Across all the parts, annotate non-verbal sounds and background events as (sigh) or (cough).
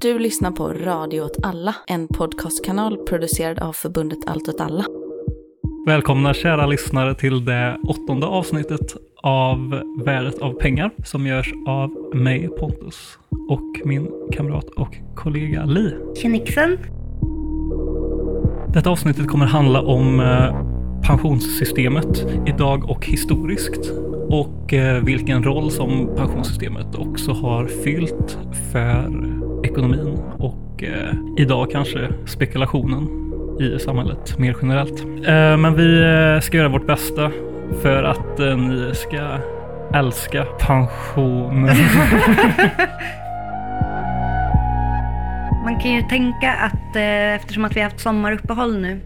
Du lyssnar på Radio åt alla, en podcastkanal producerad av förbundet Allt åt alla. Välkomna kära lyssnare till det åttonde avsnittet av Värdet av pengar som görs av mig Pontus och min kamrat och kollega Li. Tjenixen. Detta avsnittet kommer handla om eh, pensionssystemet idag och historiskt och eh, vilken roll som pensionssystemet också har fyllt för ekonomin och eh, idag kanske spekulationen i samhället mer generellt. Eh, men vi eh, ska göra vårt bästa för att eh, ni ska älska pensionen. (laughs) Man kan ju tänka att eh, eftersom att vi har haft sommaruppehåll nu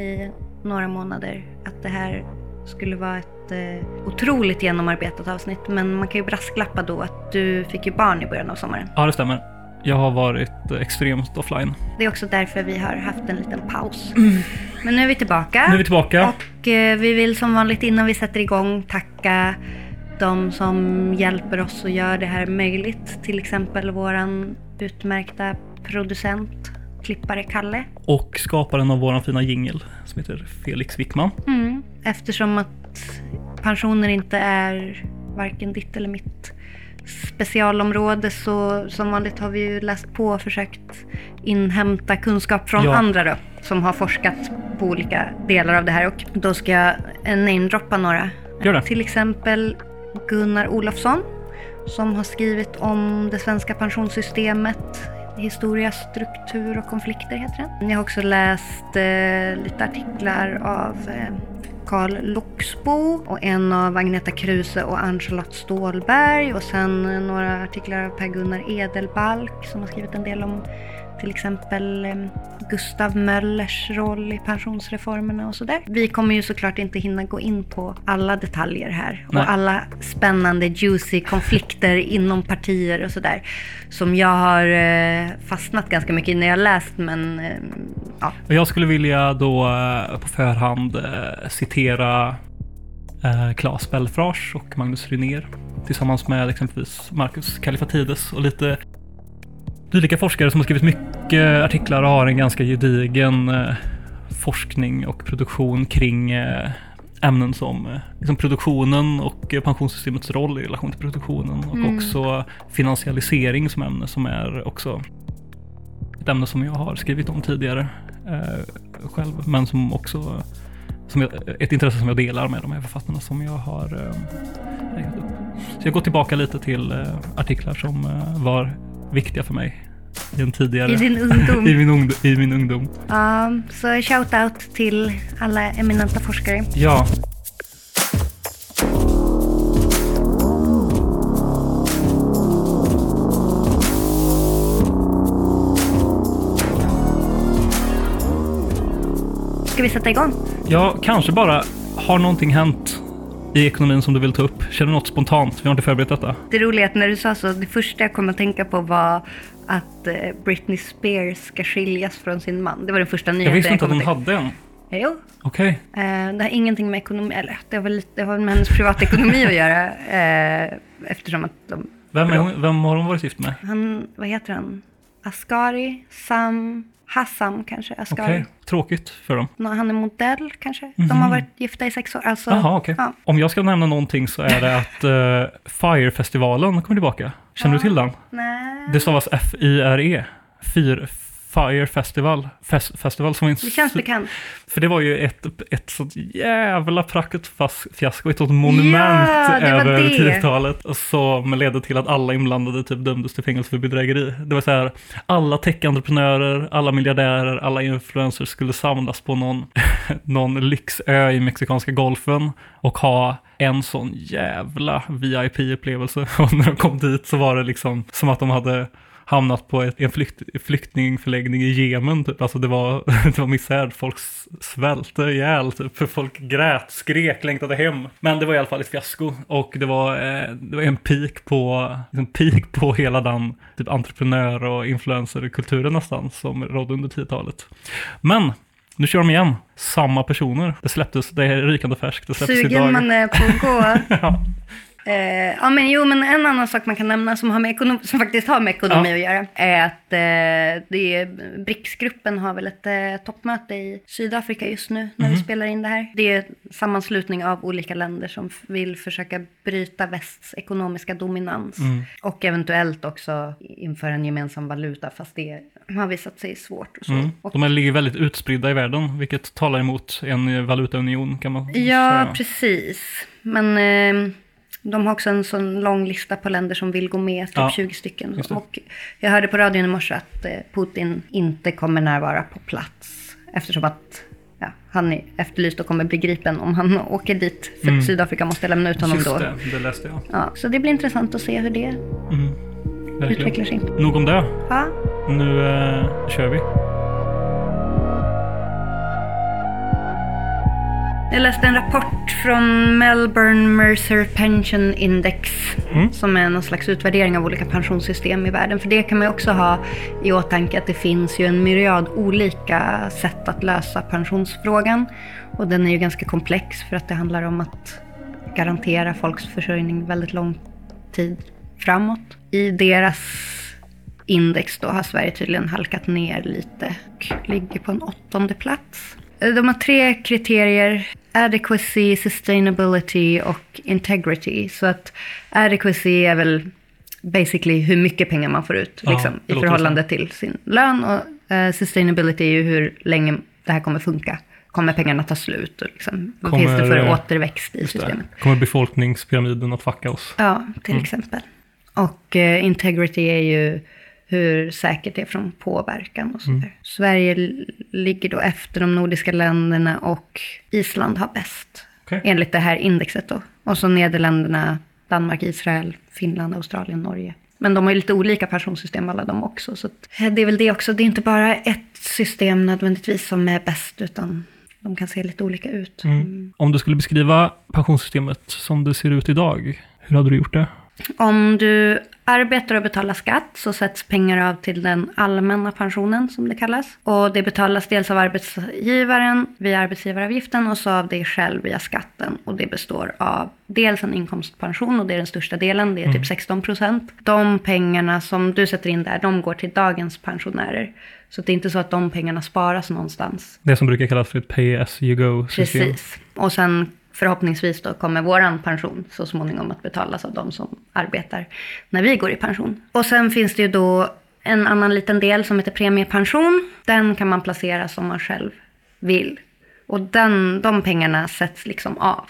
i några månader att det här skulle vara ett eh, otroligt genomarbetat avsnitt. Men man kan ju brasklappa då att du fick ju barn i början av sommaren. ja, det stämmer. Jag har varit eh, extremt offline. Det är också därför vi har haft en liten paus. Men nu är vi tillbaka. Nu är vi tillbaka. Och eh, vi vill som vanligt innan vi sätter igång tacka de som hjälper oss och gör det här möjligt. Till exempel våran utmärkta producent, klippare Kalle. Och skaparen av våran fina jingel som heter Felix Wickman. Mm. Eftersom att pensioner inte är varken ditt eller mitt specialområde så som vanligt har vi ju läst på och försökt inhämta kunskap från Ja. andra då som har forskat på olika delar av det här och då ska jag namedroppa några. Gör det. Till exempel Gunnar Olofsson som har skrivit om det svenska pensionssystemet Historia, struktur och konflikter heter den. Jag har också läst eh, lite artiklar av eh, Karl Loxbo och en av Agneta Kruse och Ann-Charlotte Stålberg och sen några artiklar av Per-Gunnar Edelbalk som har skrivit en del om till exempel Gustav Möllers roll i pensionsreformerna och sådär. Vi kommer ju såklart inte hinna gå in på alla detaljer här Nej. och alla spännande juicy konflikter inom partier och sådär som jag har eh, fastnat ganska mycket i när jag läst men ja, Och jag skulle vilja då eh, på förhand eh, citera eh, Claes Belfrage och Magnus Rynér tillsammans med exempelvis Marcus Kallifatides och lite dylika forskare som har skrivit mycket artiklar och har en ganska gedigen eh, forskning och produktion kring eh, ämnen som eh, liksom produktionen och pensionssystemets roll i relation till produktionen och Mm. också finansialisering som ämne som är också ett ämne som jag har skrivit om tidigare eh, själv, men som också som jag, ett intresse som jag delar med de här författarna som jag har eh, upp. Så jag går tillbaka lite till eh, artiklar som var viktiga för mig i en tidigare... i din ungdom. (laughs) I min, ungdom, I min ungdom. Ja, så shout-out till alla eminenta forskare. Ja. Ska vi sätta igång? Ja, kanske bara. Har någonting hänt i ekonomin som du vill ta upp? Känner du något spontant? Vi har inte förberett detta. Det roliga är att när du sa så, det första jag kom att tänka på var att eh, Britney Spears ska skiljas från sin man. Det var den första Jag nyheten visste inte att hon att tänka hade en. Jo, Okej. eh, det har ingenting med ekonomi, eller det har väl det har med hennes privatekonomi att göra. Eh, eftersom att de, Vem, hon- vem har hon varit gift med? han, vad heter han? Asghari, Sam, Hassam kanske, Okej, Asghari. tråkigt för dem. Han är modell kanske. De har varit gifta i sex år. Alltså, Mhm. Jaha, okej. ja. Om jag ska nämna någonting så är det att uh, Fire-festivalen kommer tillbaka. Känner du till den? Nej. Det stavas F-I-R-E. Fyr, Fire Festival. Fes, festival som en Det känns bekant. För det var ju ett, ett sånt jävla praktfiasko, ett sånt monument Ja, över det. 10-talet som ledde till att alla inblandade typ dömdes till fängelse för bedrägeri. Det var så här, alla tech-entreprenörer, alla miljardärer, alla influencers skulle samlas på någon, (laughs) någon lyxö i mexikanska golfen och ha en sån jävla VIP-upplevelse. (laughs) Och när de kom dit så var det liksom som att de hade hamnat på en flykt, flyktingförläggning i Jemen. Typ. Alltså det var, (laughs) det var misär. Folk svälte ihjäl. Typ. Folk grät, skrek, längtade hem. Men det var i alla fall ett fiasko. Och det var, eh, det var en peak på, en peak på hela den typ entreprenör och influencerkulturen nästan som rådde under 10-talet. Men nu kör de igen. Samma personer. Det släpptes, det är rykande färskt. Det släpptes Sugen idag. man är på att gå. (laughs) ja. Eh, ja, men jo, men en annan sak man kan nämna som, har med ekonom- som faktiskt har med ekonomi Ja. att göra är att eh, det är, BRICS-gruppen har väl ett eh, toppmöte i Sydafrika just nu när vi spelar in det här. Det är en sammanslutning av olika länder som f- vill försöka bryta västs ekonomiska dominans och eventuellt också införa en gemensam valuta fast det har visat sig svårt och så. Mm. De är ligger väldigt utspridda i världen, vilket talar emot en valutaunion kan man Ja, säga. precis. Men eh, de har också en sån lång lista på länder som vill gå med, typ Ja, 20 stycken. Och jag hörde på radion i morse att eh, Putin inte kommer närvara på plats. Eftersom att ja, han är efterlyst och kommer bli gripen om han (laughs) åker dit. För Sydafrika måste lämna ut honom Mm. Just då. det, det läste jag. Ja, så det blir intressant att se hur det Mm. Utvecklar sig. Nog om det. Ja. Nu eh, kör vi. Jag läste en rapport från Melbourne Mercer Pension Index Mm. som är någon slags utvärdering av olika pensionssystem i världen. För det kan man ju också ha i åtanke att det finns ju en myriad olika sätt att lösa pensionsfrågan. Och den är ju ganska komplex för att det handlar om att garantera folks försörjning väldigt lång tid framåt. I deras index då har Sverige tydligen halkat ner lite och ligger på en åttonde plats. De har tre kriterier. Adequacy, sustainability och integrity. Så att adequacy är väl basically hur mycket pengar man får ut Ja, liksom, i förhållande till sin lön. Och eh, sustainability är ju hur länge det här kommer funka. Kommer pengarna ta slut? Och liksom, vad finns det Kommer, för återväxt i systemet? Kommer befolkningspyramiden att fucka oss? Ja, till Mm. exempel. Och eh, integrity är ju hur säkert det är från påverkan och sådär. Mm. Sverige ligger då efter de nordiska länderna och Island har bäst. Okej. Enligt det här indexet då. Och så Nederländerna, Danmark, Israel, Finland, Australien, Norge. Men de har ju lite olika pensionssystem alla de också. Så eh, det är väl det också. Det är inte bara ett system nödvändigtvis som är bäst, utan de kan se lite olika ut. Mm. Om du skulle beskriva pensionssystemet som det ser ut idag, hur hade du gjort det? Om du arbetar och betalar skatt så sätts pengar av till den allmänna pensionen som det kallas. Och det betalas dels av arbetsgivaren via arbetsgivaravgiften och så av dig själv via skatten. Och det består av dels en inkomstpension och det är den största delen, det är typ 16 procent. De pengarna som du sätter in där, de går till dagens pensionärer. Så det är inte så att de pengarna sparas någonstans. Det som brukar kallas för ett pay as you go-system. Precis. Och sen förhoppningsvis då kommer våran pension så småningom att betalas av de som arbetar när vi går i pension. Och sen finns det ju då en annan liten del som heter premiepension. Den kan man placera som man själv vill. Och den, de pengarna sätts liksom av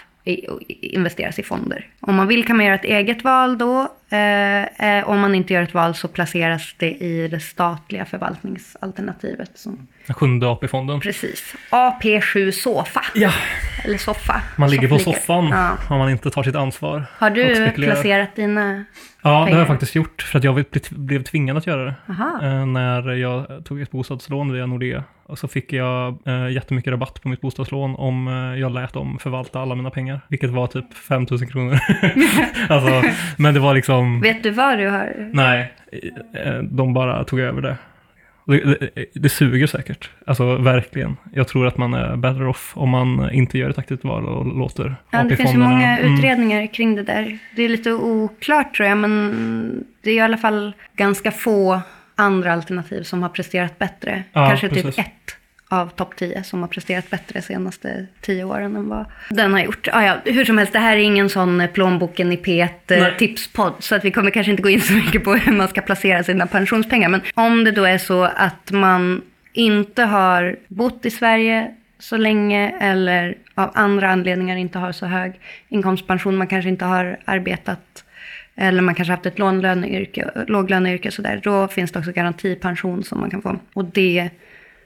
investeras i fonder. Om man vill kan man göra ett eget val då. Eh, eh, om man inte gör ett val så placeras det i det statliga förvaltningsalternativet. Som, sjunde AP-fonden. precis. AP7 SOFA. Ja, Eller soffa. man ligger på soffan Ja. om man inte tar sitt ansvar. Har du placerat dina... Ja, det har pengar? jag faktiskt gjort. För att jag blev- tvingad att göra det. Eh, när jag tog ett bostadslån via Nordea. Och så fick jag eh, jättemycket rabatt på mitt bostadslån om eh, jag lät dem förvalta alla mina pengar. Vilket var typ 5 000 kronor. (laughs) alltså, men det var liksom... Vet du vad du har... Nej, eh, de bara tog över det. Det, det, det suger säkert. Alltså verkligen. Jag tror att man är better off om man inte gör ett aktivt val och låter Ja, det finns ju många Mm. utredningar kring det där. Det är lite oklart tror jag, men det är i alla fall ganska få andra alternativ som har presterat bättre. Ja, Kanske precis. typ ett av topp 10 som har presterat bättre de senaste tio åren än vad den har gjort. Ah, ja, hur som helst, det här är ingen sån eh, plånboken i P1 eh, tipspodd, så att vi kommer kanske inte gå in så mycket på hur man ska placera sina pensionspengar. Men om det då är så att man inte har bott i Sverige så länge eller av andra anledningar inte har så hög inkomstpension, man kanske inte har arbetat eller man kanske haft ett låglöneyrke, låglöneyrke sådär, då finns det också garantipension som man kan få. Och det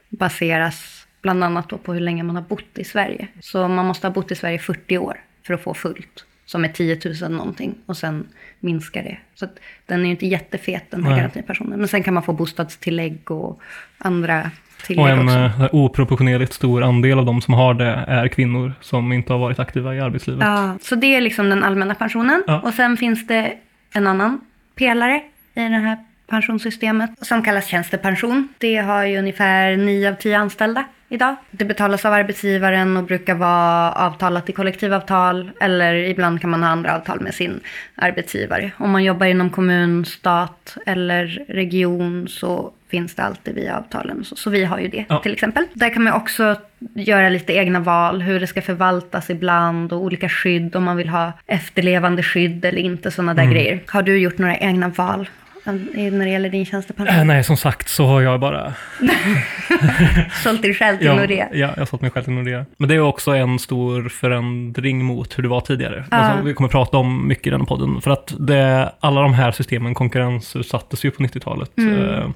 baseras bland annat då på hur länge man har bott i Sverige. Så man måste ha bott i Sverige 40 år för att få fullt, som är 10 000 någonting. Och sen minskar det. Så den är ju inte jättefet den här Nej. garantipensionen. Men sen kan man få bostadstillägg och andra tillägg Och en också. eh, oproportionerligt stor andel av de som har det är kvinnor som inte har varit aktiva i arbetslivet. Ja, så det är liksom den allmänna pensionen. Ja. Och sen finns det en annan pelare i den här pensionssystemet som kallas tjänstepension. Det har ju ungefär 9 av 10 anställda idag. Det betalas av arbetsgivaren och brukar vara avtalat i kollektivavtal eller ibland kan man ha andra avtal med sin arbetsgivare. Om man jobbar inom kommun, stat eller region så finns det alltid via avtalen. Så, så vi har ju det Ja. till exempel. Där kan man också göra lite egna val, hur det ska förvaltas ibland och olika skydd, om man vill ha efterlevande skydd eller inte, sådana där Mm. grejer. Har du gjort några egna val när det gäller din tjänstepension? Äh, nej, som sagt så har jag bara (laughs) Sålt dig själv till Ja, Nordea? ja, jag har sålt mig själv till Nordea. Men det är också en stor förändring mot hur det var tidigare. Ja. Alltså, vi kommer prata om mycket i den podden. För att det, alla de här systemen konkurrensutsattes ju på 90-talet. Mm.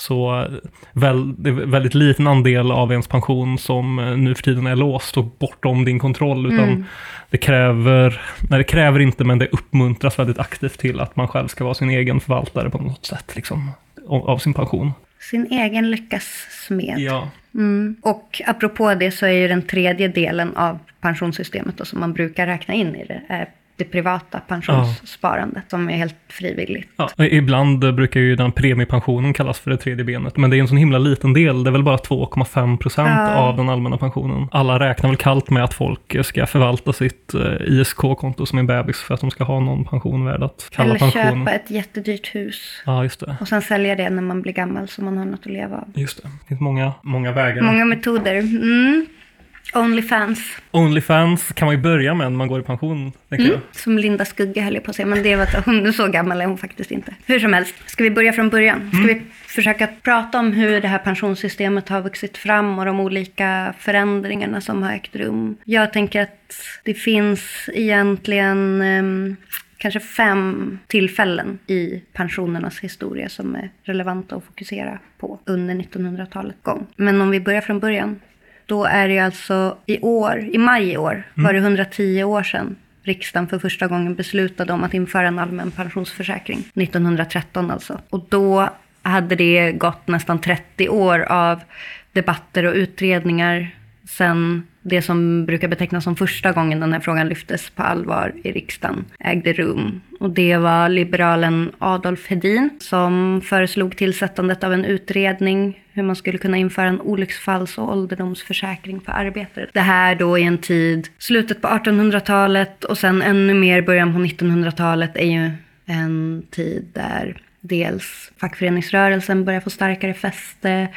Så väl, väldigt liten andel av ens pension som eh, nu för tiden är låst och bortom din kontroll. Utan Mm. det kräver, nej det kräver inte men det uppmuntras väldigt aktivt till att man själv ska vara sin egen förvaltare på något sätt. Liksom, av av sin pension. Sin egen lyckas smed. Ja. Mm. Och apropå det så är ju den tredje delen av pensionssystemet då, som man brukar räkna in i det, är det privata pensionssparandet som är helt frivilligt. Ja, ibland brukar ju den premiepensionen kallas för det tredje benet, men det är en sån himla liten del. Det är väl bara 2,5 procent Ja. av den allmänna pensionen. Alla räknar väl kallt med att folk ska förvalta sitt eh, ISK-konto som en bebis för att de ska ha någon pension värd att kalla Eller pension. köpa ett jättedyrt hus Ja, just det. och sen sälja det när man blir gammal så man har något att leva av. Just det. Det finns många, många vägar. Många metoder. Mm. Onlyfans. Onlyfans kan man ju börja med när man går i pension, Mm. Som Linda Skugge höll jag på att säga, men det var att hon så gammal är hon faktiskt inte. Hur som helst, ska vi börja från början? Ska vi försöka prata om hur det här pensionssystemet har vuxit fram och de olika förändringarna som har ägt rum? Jag tänker att det finns egentligen ehm, kanske fem tillfällen i pensionernas historia som är relevanta att fokusera på under 1900-talets gång. Men om vi börjar från början. Då är det alltså i år, i maj i år, var det 110 år sedan riksdagen för första gången beslutade om att införa en allmän pensionsförsäkring. 1913 alltså. Och då hade det gått nästan 30 år av debatter och utredningar sen det som brukar betecknas som första gången den här frågan lyftes på allvar i riksdagen ägde rum. Och det var liberalen Adolf Hedin som föreslog tillsättandet av en utredning hur man skulle kunna införa en olycksfalls och ålderdomsförsäkring för arbetare. Det här då i en tid, slutet på 1800-talet och sen ännu mer början på 1900-talet är ju en tid där dels fackföreningsrörelsen börjar få starkare fäste.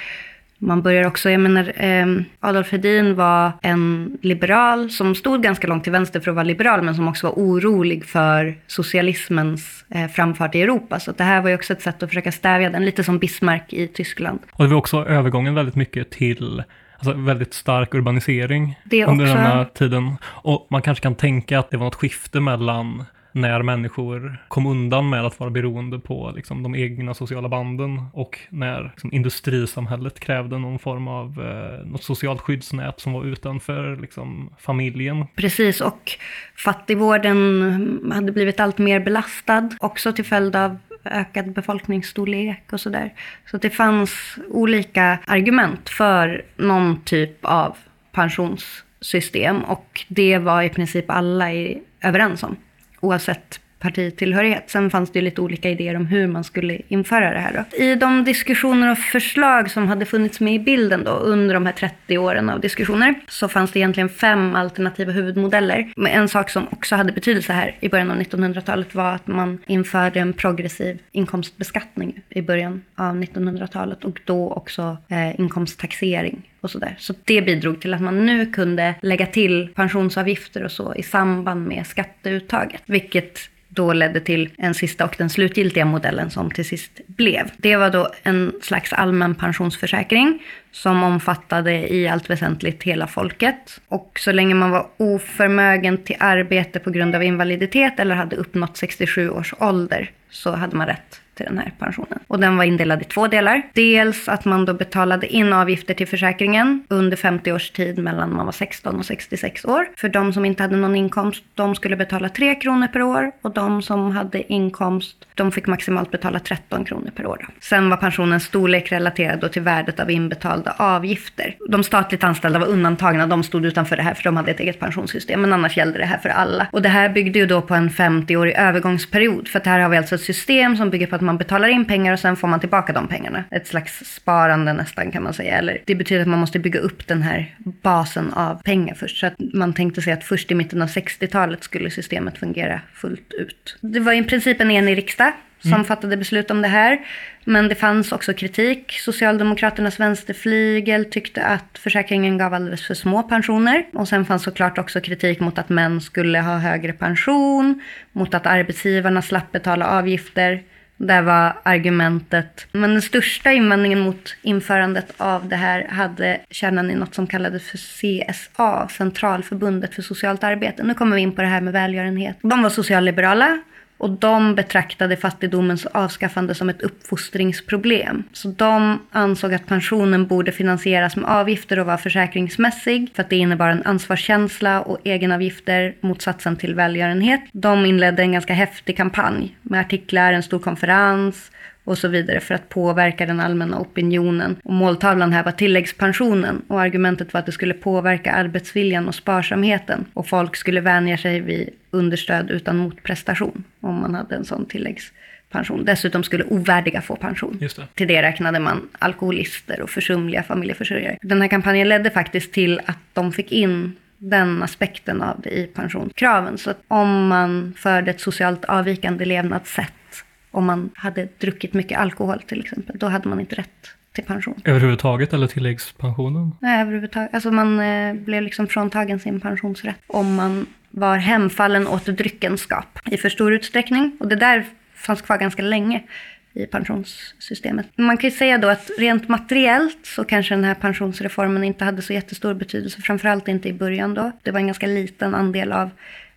Man börjar också, jag menar, eh, Adolf Hedin var en liberal som stod ganska långt till vänster för att vara liberal, men som också var orolig för socialismens eh, framfart i Europa. Så det här var ju också ett sätt att försöka stävja den, lite som Bismarck i Tyskland. Och det var också övergången väldigt mycket till alltså väldigt stark urbanisering under den här tiden. Och man kanske kan tänka att det var något skifte mellan när människor kom undan med att vara beroende på liksom, de egna sociala banden och när liksom, industrisamhället krävde någon form av eh, något socialt skyddsnät som var utanför liksom, familjen. Precis, och fattigvården hade blivit allt mer belastad, också till följd av ökad befolkningsstorlek och sådär. Så det fanns olika argument för någon typ av pensionssystem och det var i princip alla i, överens om, oavsett partitillhörighet. Sen fanns det ju lite olika idéer om hur man skulle införa det här. Då. I de diskussioner och förslag som hade funnits med i bilden då, under de här 30 åren av diskussioner så fanns det egentligen fem alternativa huvudmodeller. Men en sak som också hade betydelse här i början av 1900-talet var att man införde en progressiv inkomstbeskattning i början av 1900-talet och då också eh, inkomsttaxering och sådär. Så det bidrog till att man nu kunde lägga till pensionsavgifter och så i samband med skatteuttaget, vilket då ledde till en sista och den slutgiltiga modellen som till sist blev. Det var då en slags allmän pensionsförsäkring som omfattade i allt väsentligt hela folket. Och så länge man var oförmögen till arbete på grund av invaliditet eller hade uppnått 67 års ålder så hade man rätt till den här pensionen. Och den var indelad i två delar. Dels att man då betalade in avgifter till försäkringen under 50 års tid mellan man var 16 och 66 år. För de som inte hade någon inkomst, de skulle betala 3 kronor per år och de som hade inkomst, de fick maximalt betala 13 kronor per år. Då. Sen var pensionens storlek relaterad då till värdet av inbetalda avgifter. De statligt anställda var undantagna, de stod utanför det här för de hade ett eget pensionssystem, men annars gällde det här för alla. Och det här byggde ju då på en 50-årig övergångsperiod, för att här har vi alltså ett system som bygger på att man betalar in pengar och sen får man tillbaka de pengarna. Ett slags sparande nästan kan man säga. Eller det betyder att man måste bygga upp den här basen av pengar först. Så att man tänkte sig att först i mitten av 60-talet skulle systemet fungera fullt ut. Det var i princip en enig riksdag som mm. fattade beslut om det här. Men det fanns också kritik. Socialdemokraternas vänsterflygel tyckte att försäkringen gav alldeles för små pensioner. Och sen fanns såklart också kritik mot att män skulle ha högre pension, mot att arbetsgivarna slapp betala avgifter. Där var argumentet. Men den största invändningen mot införandet av det här hade kärnan i något som kallades för CSA, Centralförbundet för socialt arbete. Nu kommer vi in på det här med välgörenhet. De var socialliberala och de betraktade fattigdomens avskaffande som ett uppfostringsproblem. Så de ansåg att pensionen borde finansieras med avgifter och vara försäkringsmässig för att det innebar en ansvarskänsla och egenavgifter motsatsen till välgörenhet. De inledde en ganska häftig kampanj med artiklar, en stor konferens och så vidare för att påverka den allmänna opinionen. Och måltavlan här var tilläggspensionen och argumentet var att det skulle påverka arbetsviljan och sparsamheten och folk skulle vänja sig vid understöd utan motprestation om man hade en sån tilläggspension. Dessutom skulle ovärdiga få pension. Det. Till det räknade man alkoholister och försumliga familjeförsörjare. Den här kampanjen ledde faktiskt till att de fick in den aspekten av det i pensionskraven. Så att om man förde ett socialt avvikande levnadssätt om man hade druckit mycket alkohol till exempel. Då hade man inte rätt till pension. Överhuvudtaget eller tilläggspensionen? Nej, överhuvudtaget. Alltså man eh, blev liksom fråntagen sin pensionsrätt om man var hemfallen åt dryckenskap i för stor utsträckning. Och det där fanns kvar ganska länge i pensionssystemet. Man kan ju säga då att rent materiellt så kanske den här pensionsreformen inte hade så jättestor betydelse, framförallt inte i början då. Det var en ganska liten andel av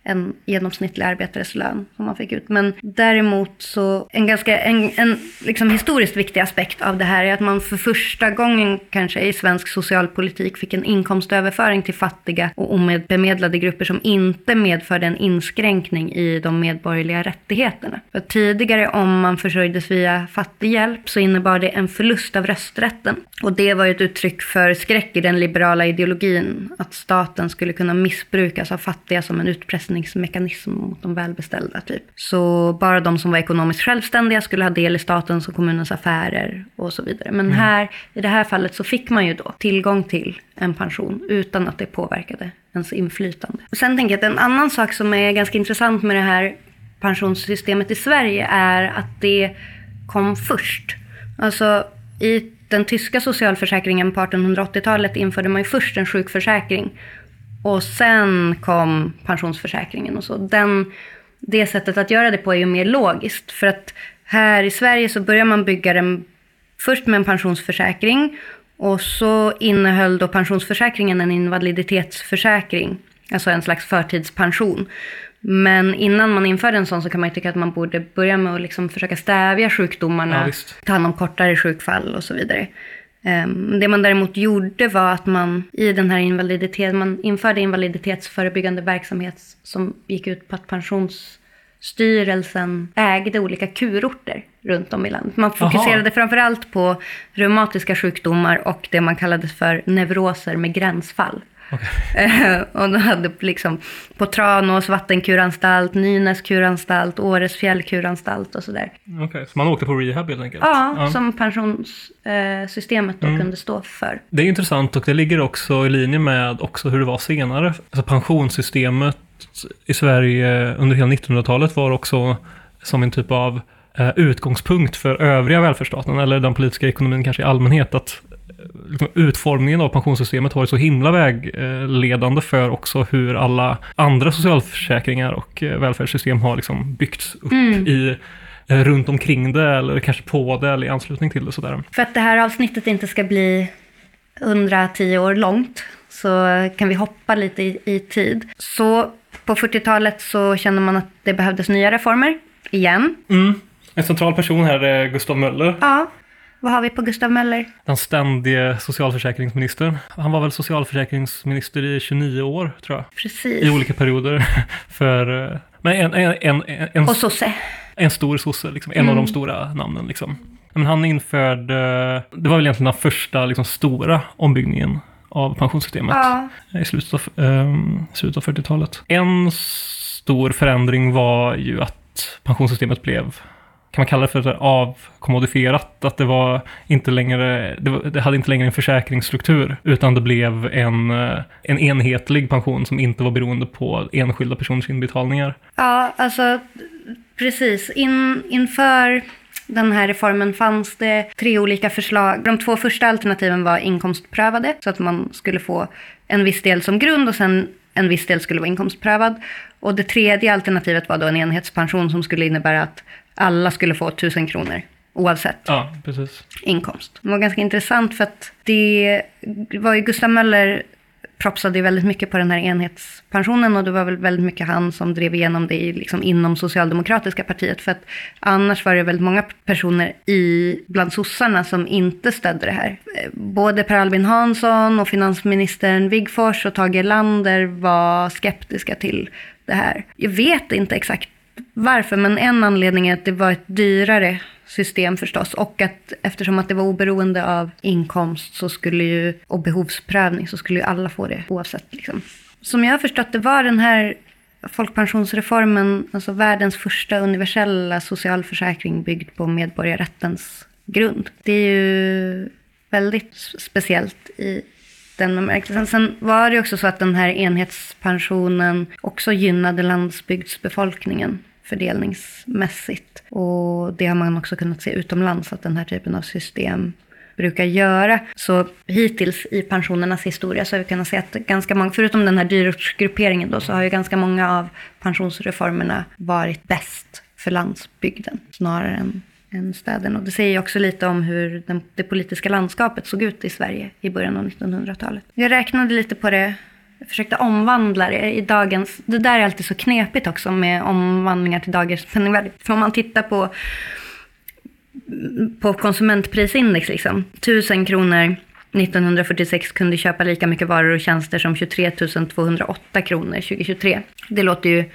en genomsnittlig arbetares lön som man fick ut. Men däremot så en ganska en, en liksom historiskt viktig aspekt av det här är att man för första gången kanske i svensk socialpolitik fick en inkomstöverföring till fattiga och omedbemedlade grupper som inte medförde en inskränkning i de medborgerliga rättigheterna. För tidigare om man försörjdes via fattighjälp så innebar det en förlust av rösträtten. Och det var ett uttryck för skräck i den liberala ideologin att staten skulle kunna missbrukas av fattiga som en utpressning utpressningsmekanism mot de välbeställda. Typ. Så bara de som var ekonomiskt självständiga skulle ha del i statens och kommunens affärer och så vidare. Men mm. här, i det här fallet så fick man ju då tillgång till en pension utan att det påverkade ens inflytande. Sen tänker jag att en annan sak som är ganska intressant med det här pensionssystemet i Sverige är att det kom först. Alltså i den tyska socialförsäkringen på 1880-talet införde man ju först en sjukförsäkring och sen kom pensionsförsäkringen och så. Den, det sättet att göra det på är ju mer logiskt. För att här i Sverige så börjar man bygga den först med en pensionsförsäkring. Och så innehöll då pensionsförsäkringen en invaliditetsförsäkring. Alltså en slags förtidspension. Men innan man införde en sån så kan man ju tycka att man borde börja med att liksom försöka stävja sjukdomarna, ja, ta hand om kortare sjukfall och så vidare. Ehm, det man däremot gjorde var att man i den här invaliditeten, man införde invaliditetsförebyggande verksamhet som gick ut på att pensionsstyrelsen ägde olika kurorter runt om i landet. Man fokuserade Aha. framförallt på reumatiska sjukdomar och det man kallade för neuroser med gränsfall. Okay. (laughs) och de hade liksom på Tranås vattenkuranstalt, Nynäs kuranstalt, Åres fjällkuranstalt och sådär. Okej, okay, så man åkte på rehab helt enkelt? Ja, ja. som pensionssystemet då mm. kunde stå för. Det är intressant och det ligger också i linje med också hur det var senare. Alltså pensionssystemet i Sverige under hela 1900-talet var också som en typ av eh, utgångspunkt för övriga välfärdsstaten, eller den politiska ekonomin kanske i allmänhet, att utformningen av pensionssystemet har varit så himla vägledande för också hur alla andra socialförsäkringar och eh, välfärdssystem har liksom byggts upp mm. i eh, runt omkring det eller kanske på det eller i anslutning till det. Sådär. För att det här avsnittet inte ska bli 110 år långt så kan vi hoppa lite i, i tid. Så på 40-talet så kände man att det behövdes nya reformer igen. Mm. En central person här är Gustav Möller. Ja, vad har vi på Gustav Möller? Den ständige socialförsäkringsministern. Han var väl socialförsäkringsminister i 29 år, tror jag. Precis. I olika perioder. (laughs) För, eh, men en, en, en, en, Och sosse. En stor sosse, liksom. en mm. av de stora namnen. Liksom. Men han införde, det var väl egentligen den första liksom, stora ombyggningen av pensionssystemet ja. i slutet av, um, slutet av 40-talet. En stor förändring var ju att pensionssystemet blev kan man kalla det för avkommodifierat, att det var inte längre, det, var, det, hade inte längre en försäkringsstruktur, utan det blev en, eh, en enhetlig pension som inte var beroende på enskilda personers inbetalningar. Ja, alltså precis. In, inför den här reformen fanns det tre olika förslag. De två första alternativen var inkomstprövade, så att man skulle få en viss del som grund och sen en viss del skulle vara inkomstprövad. Och det tredje alternativet var då en enhetspension som skulle innebära att alla skulle få 1000 kronor oavsett ja, inkomst. Det var ganska intressant för att det var ju Gustav Möller propsade ju väldigt mycket på den här enhetspensionen och det var väl väldigt mycket han som drev igenom det liksom inom socialdemokratiska partiet. För att annars var det väldigt många personer i, bland sossarna som inte stödde det här. Både Per Albin Hansson och finansministern Wigforss och Tage Erlander var skeptiska till det här. Jag vet inte exakt varför, men en anledning är att det var ett dyrare system förstås. Och att eftersom att det var oberoende av inkomst så skulle ju, och behovsprövning så skulle ju alla få det oavsett. Liksom. Som jag har förstått det var den här folkpensionsreformen alltså världens första universella socialförsäkring byggd på medborgarrättens grund. Det är ju väldigt speciellt i den bemärkelsen. Sen var det också så att den här enhetspensionen också gynnade landsbygdsbefolkningen fördelningsmässigt. Och det har man också kunnat se utomlands att den här typen av system brukar göra. Så hittills i pensionernas historia så har vi kunnat se att ganska många, förutom den här dyrortsgrupperingen då, så har ju ganska många av pensionsreformerna varit bäst för landsbygden snarare än, än städerna. Och det säger ju också lite om hur den, det politiska landskapet såg ut i Sverige i början av 1900-talet. Jag räknade lite på det jag försökte omvandla det i dagens... Det där är alltid så knepigt också med omvandlingar till dagens penningvärde. För om man tittar på, på konsumentprisindex, liksom. 1000 kronor 1946 kunde köpa lika mycket varor och tjänster som 23 208 kronor 2023. Det låter ju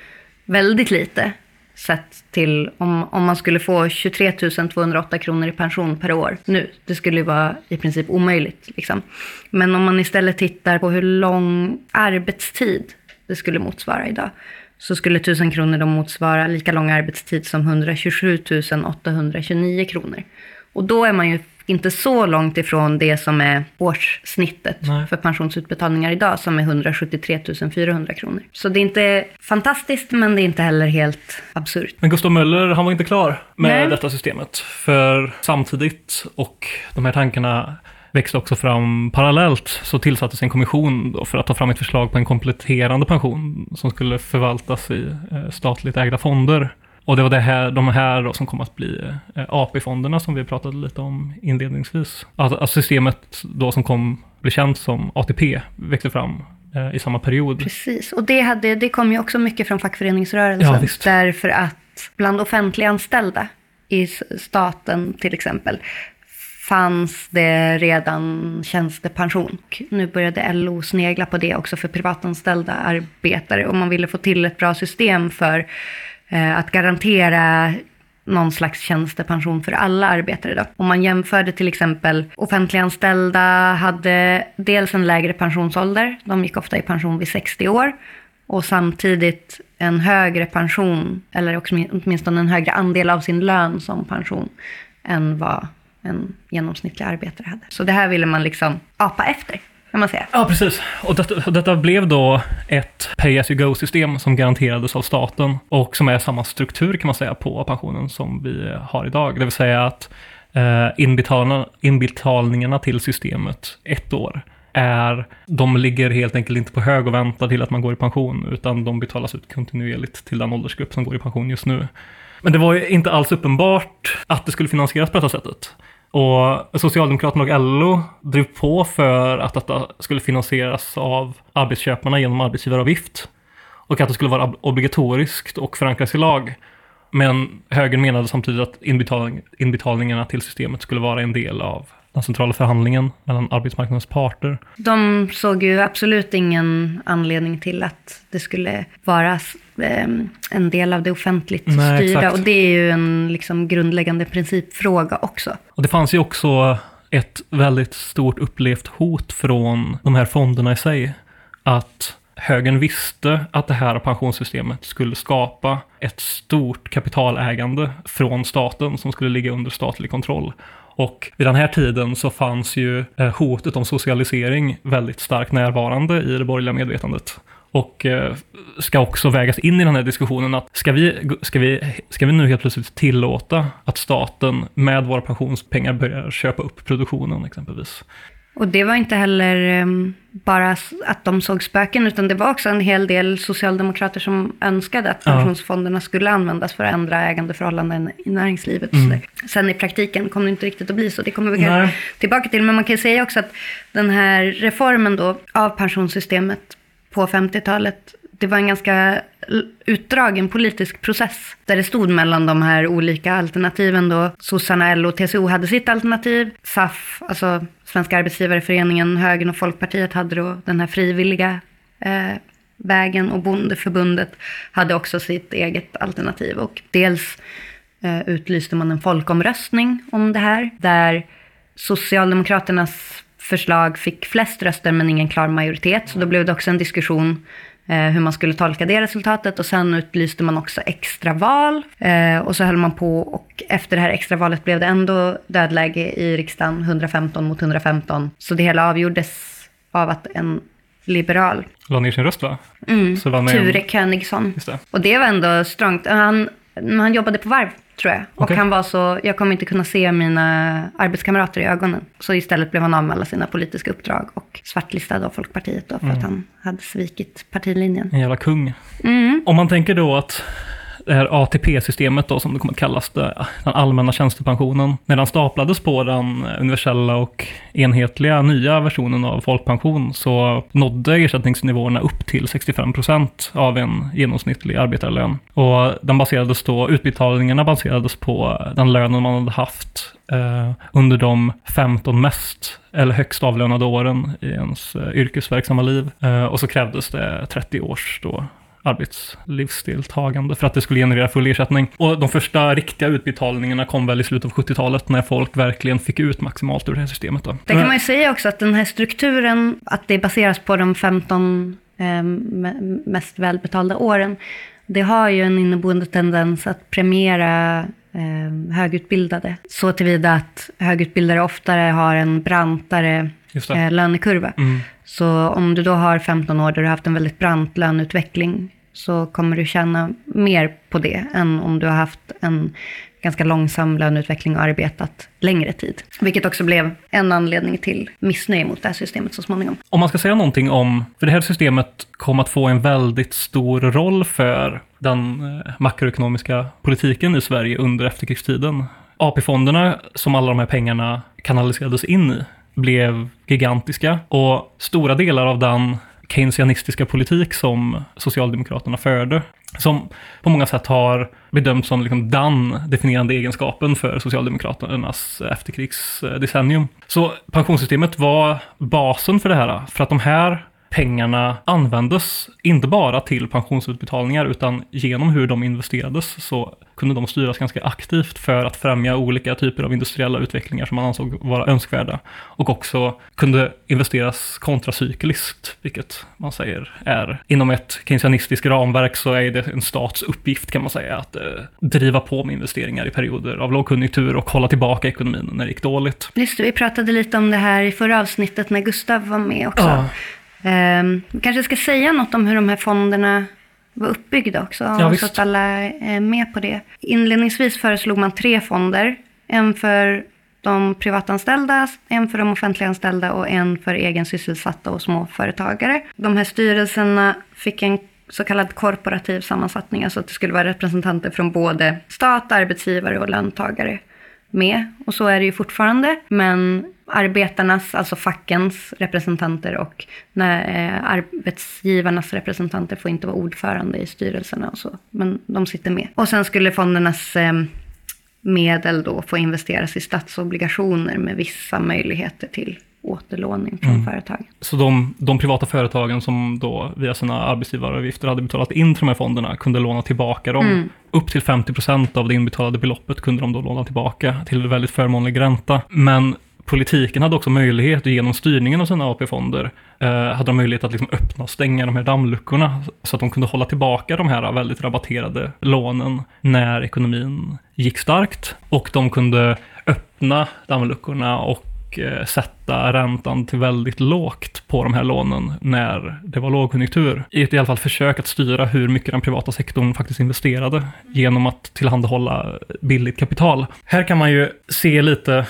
väldigt lite sett till om, om man skulle få 23 208 kronor i pension per år nu. Det skulle ju vara i princip omöjligt. Liksom. Men om man istället tittar på hur lång arbetstid det skulle motsvara idag så skulle 1000 kronor då motsvara lika lång arbetstid som 127 829 kronor. Och då är man ju inte så långt ifrån det som är årssnittet Nej. för pensionsutbetalningar idag som är 173 400 kronor. Så det är inte fantastiskt men det är inte heller helt absurt. Men Gustav Möller han var inte klar med Nej. detta systemet. För samtidigt och de här tankarna växte också fram parallellt så tillsattes en kommission för att ta fram ett förslag på en kompletterande pension som skulle förvaltas i eh, statligt ägda fonder. Och det var det här, de här då som kom att bli eh, AP-fonderna som vi pratade lite om inledningsvis. Alltså, alltså systemet då som kom bli känt som ATP växte fram eh, i samma period. Precis, och det, hade, det kom ju också mycket från fackföreningsrörelsen. Ja, därför att bland offentliganställda i staten till exempel fanns det redan tjänstepension. Nu började LO snegla på det också för privatanställda arbetare och man ville få till ett bra system för Eh, att garantera någon slags tjänstepension för alla arbetare. Då. Om man jämförde till exempel offentliganställda hade dels en lägre pensionsålder, de gick ofta i pension vid 60 år, och samtidigt en högre pension, eller också åtminstone en högre andel av sin lön som pension, än vad en genomsnittlig arbetare hade. Så det här ville man liksom apa efter kan man säga. Ja, precis. Och detta, detta blev då ett pay as you go-system som garanterades av staten och som är samma struktur kan man säga på pensionen som vi har idag. Det vill säga att eh, inbetalningarna, inbetalningarna till systemet ett år är, de ligger helt enkelt inte på hög och väntar till att man går i pension, utan de betalas ut kontinuerligt till den åldersgrupp som går i pension just nu. Men det var ju inte alls uppenbart att det skulle finansieras på detta sättet. Och Socialdemokraterna och LO drev på för att detta skulle finansieras av arbetsköparna genom arbetsgivaravgift. Och att det skulle vara obligatoriskt och förankras i lag. Men högern menade samtidigt att inbetalning, inbetalningarna till systemet skulle vara en del av den centrala förhandlingen mellan arbetsmarknadens parter. De såg ju absolut ingen anledning till att det skulle vara eh, en del av det offentligt Nej, styrda. Exakt. Och det är ju en liksom grundläggande principfråga också. Och det fanns ju också ett väldigt stort upplevt hot från de här fonderna i sig. Att högern visste att det här pensionssystemet skulle skapa ett stort kapitalägande från staten som skulle ligga under statlig kontroll. Och vid den här tiden så fanns ju eh, hotet om socialisering väldigt starkt närvarande i det borgerliga medvetandet. Och eh, ska också vägas in i den här diskussionen att ska vi, ska, vi, ska vi nu helt plötsligt tillåta att staten med våra pensionspengar börjar köpa upp produktionen exempelvis? Och det var inte heller um, bara att de såg spöken, utan det var också en hel del socialdemokrater som önskade att pensionsfonderna skulle användas för att ändra ägandeförhållanden i näringslivet. Mm. Sen i praktiken kom det inte riktigt att bli så, det kommer vi kanske tillbaka till. Men man kan säga också att den här reformen då av pensionssystemet på 50-talet, det var en ganska utdragen politisk process. Där det stod mellan de här olika alternativen då. Sossarna, LO och TCO hade sitt alternativ. SAF, alltså Svenska Arbetsgivareföreningen, Högern och Folkpartiet hade då den här frivilliga eh, vägen. Och Bondeförbundet hade också sitt eget alternativ. Och dels eh, utlyste man en folkomröstning om det här. Där Socialdemokraternas förslag fick flest röster men ingen klar majoritet. Så då blev det också en diskussion hur man skulle tolka det resultatet. Och sen utlyste man också extraval. Eh, och så höll man på och efter det här extravalet blev det ändå dödläge i riksdagen, 115 mot 115. Så det hela avgjordes av att en liberal La ner sin röst va? Mm, Ture en... Königsson. Och det var ändå strångt. Han, han jobbade på varv tror jag. Och han var så, jag kommer inte kunna se mina arbetskamrater i ögonen. Så istället blev han av med alla sina politiska uppdrag och svartlistad av Folkpartiet då för mm. att han hade svikit partilinjen. En jävla kung. Mm. Om man tänker då att det här ATP-systemet då, som det kommer att kallas, den allmänna tjänstepensionen, när den staplades på den universella och enhetliga nya versionen av folkpension så nådde ersättningsnivåerna upp till 65 procent av en genomsnittlig arbetarlön. Och den baserades då, utbetalningarna baserades på den lönen man hade haft eh, under de 15 mest eller högst avlönade åren i ens eh, yrkesverksamma liv. Eh, och så krävdes det 30 års då arbetslivsdeltagande för att det skulle generera full ersättning. Och de första riktiga utbetalningarna kom väl i slutet av 70-talet när folk verkligen fick ut maximalt ur det här systemet. Då. Det kan man ju säga också att den här strukturen, att det baseras på de 15 eh, mest välbetalda åren, det har ju en inneboende tendens att premiera eh, högutbildade. Så tillvida att högutbildade oftare har en brantare eh, lönekurva. Mm. Så om du då har 15 år där du har haft en väldigt brant löneutveckling så kommer du tjäna mer på det än om du har haft en ganska långsam löneutveckling och arbetat längre tid. Vilket också blev en anledning till missnöje mot det här systemet så småningom. Om man ska säga någonting om, för det här systemet kom att få en väldigt stor roll för den eh, makroekonomiska politiken i Sverige under efterkrigstiden. AP-fonderna, som alla de här pengarna kanaliserades in i, blev gigantiska och stora delar av den keynesianistiska politik som Socialdemokraterna förde, som på många sätt har bedömts som liksom den definierande egenskapen för Socialdemokraternas efterkrigsdecennium. Så pensionssystemet var basen för det här, för att de här pengarna användes inte bara till pensionsutbetalningar utan genom hur de investerades så kunde de styras ganska aktivt för att främja olika typer av industriella utvecklingar som man ansåg vara önskvärda. Och också kunde investeras kontracykliskt, vilket man säger är inom ett keynesianistiskt ramverk så är det en stats uppgift kan man säga att eh, driva på med investeringar i perioder av lågkonjunktur och hålla tillbaka ekonomin när det gick dåligt. Just det, vi pratade lite om det här i förra avsnittet när Gustav var med också. Ja. Um, kanske ska säga något om hur de här fonderna var uppbyggda också, ja, så att alla är med på det. Inledningsvis föreslog man tre fonder. En för de privatanställda, en för de offentliganställda och en för egen sysselsatta och småföretagare. De här styrelserna fick en så kallad korporativ sammansättning, alltså att det skulle vara representanter från både stat, arbetsgivare och löntagare med. Och så är det ju fortfarande. Men arbetarnas, alltså fackens representanter och när, eh, arbetsgivarnas representanter får inte vara ordförande i styrelserna och så. Men de sitter med. Och sen skulle fondernas eh, medel då få investeras i statsobligationer med vissa möjligheter till återlåning från mm. företagen. Så de, de, privata företagen som då via sina arbetsgivaravgifter hade betalat in till de här fonderna kunde låna tillbaka dem. Mm. Upp till 50 procent av det inbetalade beloppet kunde de då låna tillbaka till väldigt förmånlig ränta. Men politiken hade också möjlighet, genom styrningen av sina AP-fonder, eh, hade de möjlighet att liksom öppna och stänga de här dammluckorna så att de kunde hålla tillbaka de här väldigt rabatterade lånen när ekonomin gick starkt. Och de kunde öppna dammluckorna och Eh, sätta räntan till väldigt lågt på de här lånen när det var lågkonjunktur. I ett i alla fall försök att styra hur mycket den privata sektorn faktiskt investerade genom att tillhandahålla billigt kapital. Här kan man ju se lite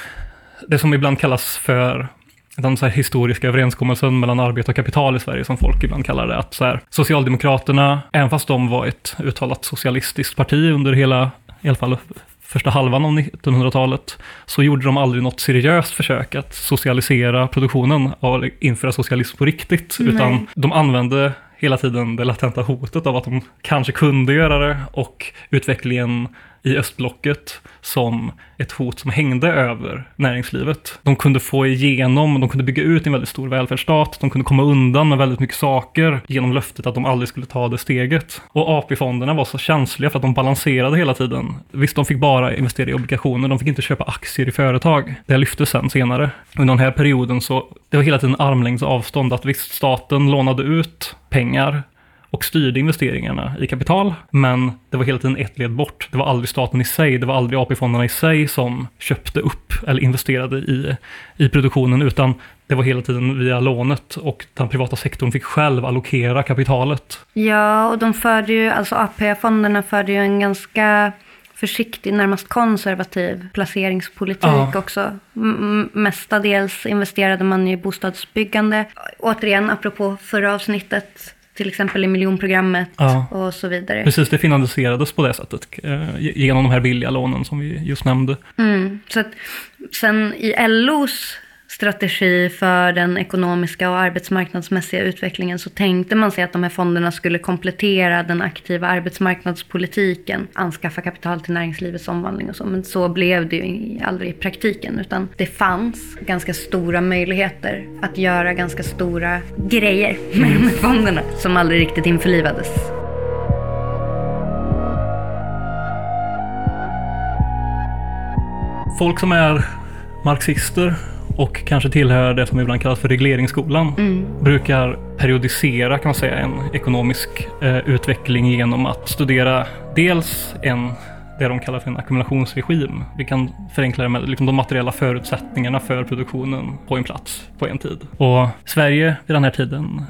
det som ibland kallas för den så historiska överenskommelsen mellan arbete och kapital i Sverige, som folk ibland kallar det. Att så här, Socialdemokraterna, även fast de var ett uttalat socialistiskt parti under hela, i alla fall första halvan av 1900-talet, så gjorde de aldrig något seriöst försök att socialisera produktionen och införa socialism på riktigt, Nej. utan de använde hela tiden det latenta hotet av att de kanske kunde göra det och utvecklingen i östblocket som ett hot som hängde över näringslivet. De kunde få igenom, de kunde bygga ut en väldigt stor välfärdsstat, de kunde komma undan med väldigt mycket saker genom löftet att de aldrig skulle ta det steget. Och AP-fonderna var så känsliga för att de balanserade hela tiden. Visst, de fick bara investera i obligationer, de fick inte köpa aktier i företag. Det lyftes sen senare. Under den här perioden så, det var hela tiden armlängds avstånd, att visst, staten lånade ut pengar och styrde investeringarna i kapital. Men det var hela tiden ett led bort. Det var aldrig staten i sig, det var aldrig AP-fonderna i sig som köpte upp eller investerade i, i produktionen, utan det var hela tiden via lånet och den privata sektorn fick själv allokera kapitalet. Ja, och de förde ju, alltså AP-fonderna förde ju en ganska försiktig, närmast konservativ placeringspolitik ja. också. M mestadels investerade man i bostadsbyggande. Återigen, apropå förra avsnittet, till exempel i miljonprogrammet ja. och så vidare. Precis, det finansierades på det sättet eh, genom de här billiga lånen som vi just nämnde. Mm, så att sen i LOs strategi för den ekonomiska och arbetsmarknadsmässiga utvecklingen så tänkte man sig att de här fonderna skulle komplettera den aktiva arbetsmarknadspolitiken, anskaffa kapital till näringslivets omvandling och så. Men så blev det ju aldrig i praktiken utan det fanns ganska stora möjligheter att göra ganska stora grejer (laughs) med de här fonderna som aldrig riktigt införlivades. Folk som är marxister och kanske tillhör det som ibland kallas för regleringsskolan, mm. brukar periodisera kan man säga en ekonomisk eh, utveckling genom att studera dels en det de kallar för en ackumulationsregim. Vi kan förenkla det med liksom de materiella förutsättningarna för produktionen på en plats på en tid. Och Sverige vid den här tiden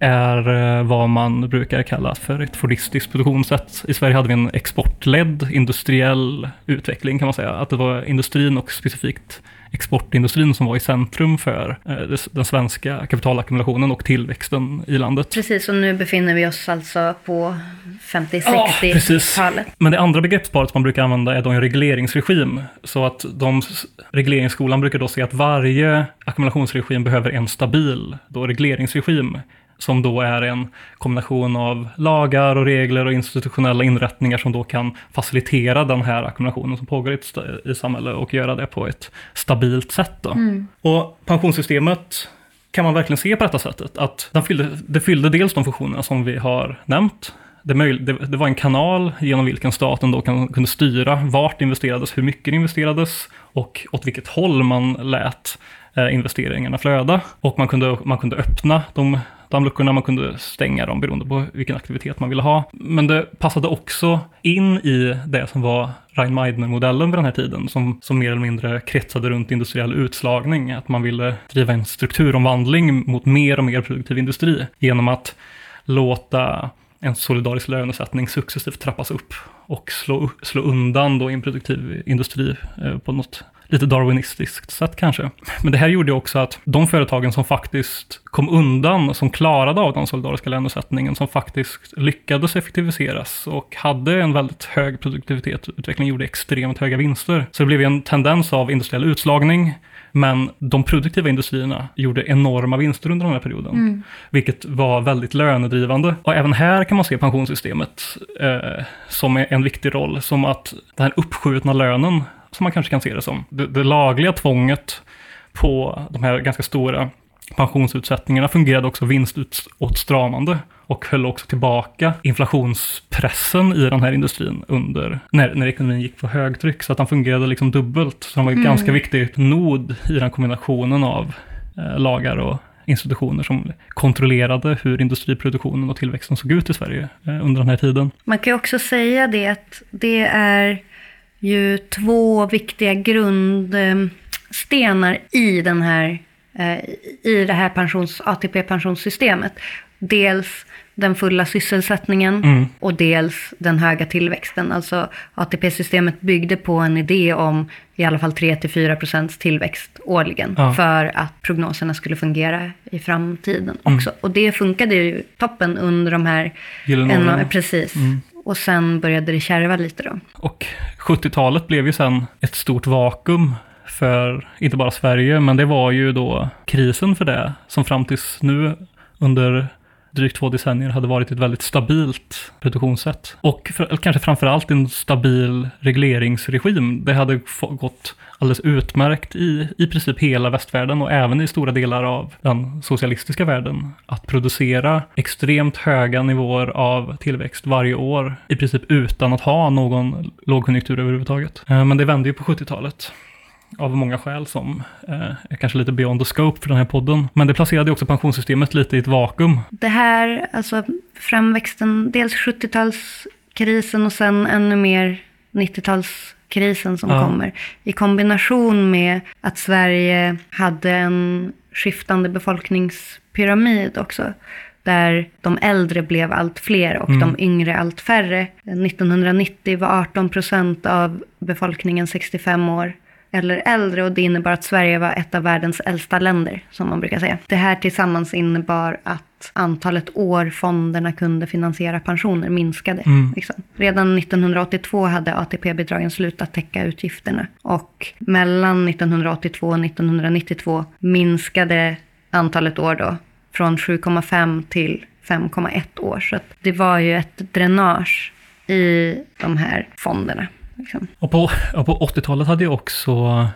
är eh, vad man brukar kalla för ett fordistiskt produktionssätt. I Sverige hade vi en exportledd industriell utveckling kan man säga. Att det var industrin och specifikt exportindustrin som var i centrum för eh, den svenska kapitalackumulationen och tillväxten i landet. Precis, och nu befinner vi oss alltså på 50-60-talet. Ja, Men det andra begreppsparet som man brukar använda är då en regleringsregim. Så att de, regleringsskolan brukar då säga att varje ackumulationsregim behöver en stabil då regleringsregim som då är en kombination av lagar och regler och institutionella inrättningar som då kan facilitera den här ackumulationen som pågår i, i samhället och göra det på ett stabilt sätt. Mm. Och pensionssystemet kan man verkligen se på detta sättet, att den fyllde, det fyllde dels de funktionerna som vi har nämnt, det, det, det, var en kanal genom vilken staten då kan, kunde styra vart det investerades, hur mycket det investerades och åt vilket håll man lät eh, investeringarna flöda. Och man kunde, man kunde öppna de dammluckorna, man kunde stänga dem beroende på vilken aktivitet man ville ha. Men det passade också in i det som var Rhein-Meidner-modellen vid den här tiden, som, som mer eller mindre kretsade runt industriell utslagning, att man ville driva en strukturomvandling mot mer och mer produktiv industri genom att låta en solidarisk lönesättning successivt trappas upp och slå, slå undan då improduktiv industri eh, på något lite darwinistiskt sätt kanske. Men det här gjorde också att de företagen som faktiskt kom undan, som klarade av den solidariska lönesättningen, som faktiskt lyckades effektiviseras och hade en väldigt hög produktivitetsutveckling, gjorde extremt höga vinster. Så det blev en tendens av industriell utslagning, men de produktiva industrierna gjorde enorma vinster under den här perioden, mm. vilket var väldigt lönedrivande. Och även här kan man se pensionssystemet eh, som en viktig roll, som att den här uppskjutna lönen som man kanske kan se det som. Det, det lagliga tvånget på de här ganska stora pensionsutsättningarna fungerade också vinståtstramande. och höll också tillbaka inflationspressen i den här industrin under, när, när ekonomin gick på högtryck. Så att han fungerade liksom dubbelt. Så han var en Mm. ganska viktig nod i den kombinationen av eh, lagar och institutioner som kontrollerade hur industriproduktionen och tillväxten såg ut i Sverige eh, under den här tiden. Man kan ju också säga det att det är ju två viktiga grundstenar i, den här, eh, i det här pensions, ATP-pensionssystemet. Dels den fulla sysselsättningen Mm. och dels den höga tillväxten. Alltså ATP-systemet byggde på en idé om i alla fall 3-4 procents tillväxt årligen Ja. för att prognoserna skulle fungera i framtiden Mm. också. Och det funkade ju toppen under de här Gyllene en, åren. precis. Mm. Och sen började det kärva lite då. Och 70-talet blev ju sen ett stort vakuum för inte bara Sverige, men det var ju då krisen för det som fram tills nu under drygt två decennier hade varit ett väldigt stabilt produktionssätt. Och för, kanske framförallt en stabil regleringsregim. Det hade gått alldeles utmärkt i, i princip hela västvärlden och även i stora delar av den socialistiska världen att producera extremt höga nivåer av tillväxt varje år i princip utan att ha någon lågkonjunktur överhuvudtaget. Eh, men det vände ju på 70-talet av många skäl som eh, är kanske lite beyond the scope för den här podden. Men det placerade också pensionssystemet lite i ett vakuum. Det här, alltså framväxten, dels 70-talskrisen och sen ännu mer 90-talskrisen som Ja. kommer. I kombination med att Sverige hade en skiftande befolkningspyramid också. Där de äldre blev allt fler och Mm. de yngre allt färre. 1990 var 18 procent av befolkningen 65 år eller äldre och det innebar att Sverige var ett av världens äldsta länder, som man brukar säga. Det här tillsammans innebar att antalet år fonderna kunde finansiera pensioner minskade. Mm. Liksom. Redan 1982 hade ATP-bidragen slutat täcka utgifterna och mellan 1982 och 1992 minskade antalet år då från 7,5 till 5,1 år. Så det var ju ett dränage i de här fonderna. Liksom. Och på, och på 80-talet hade ju också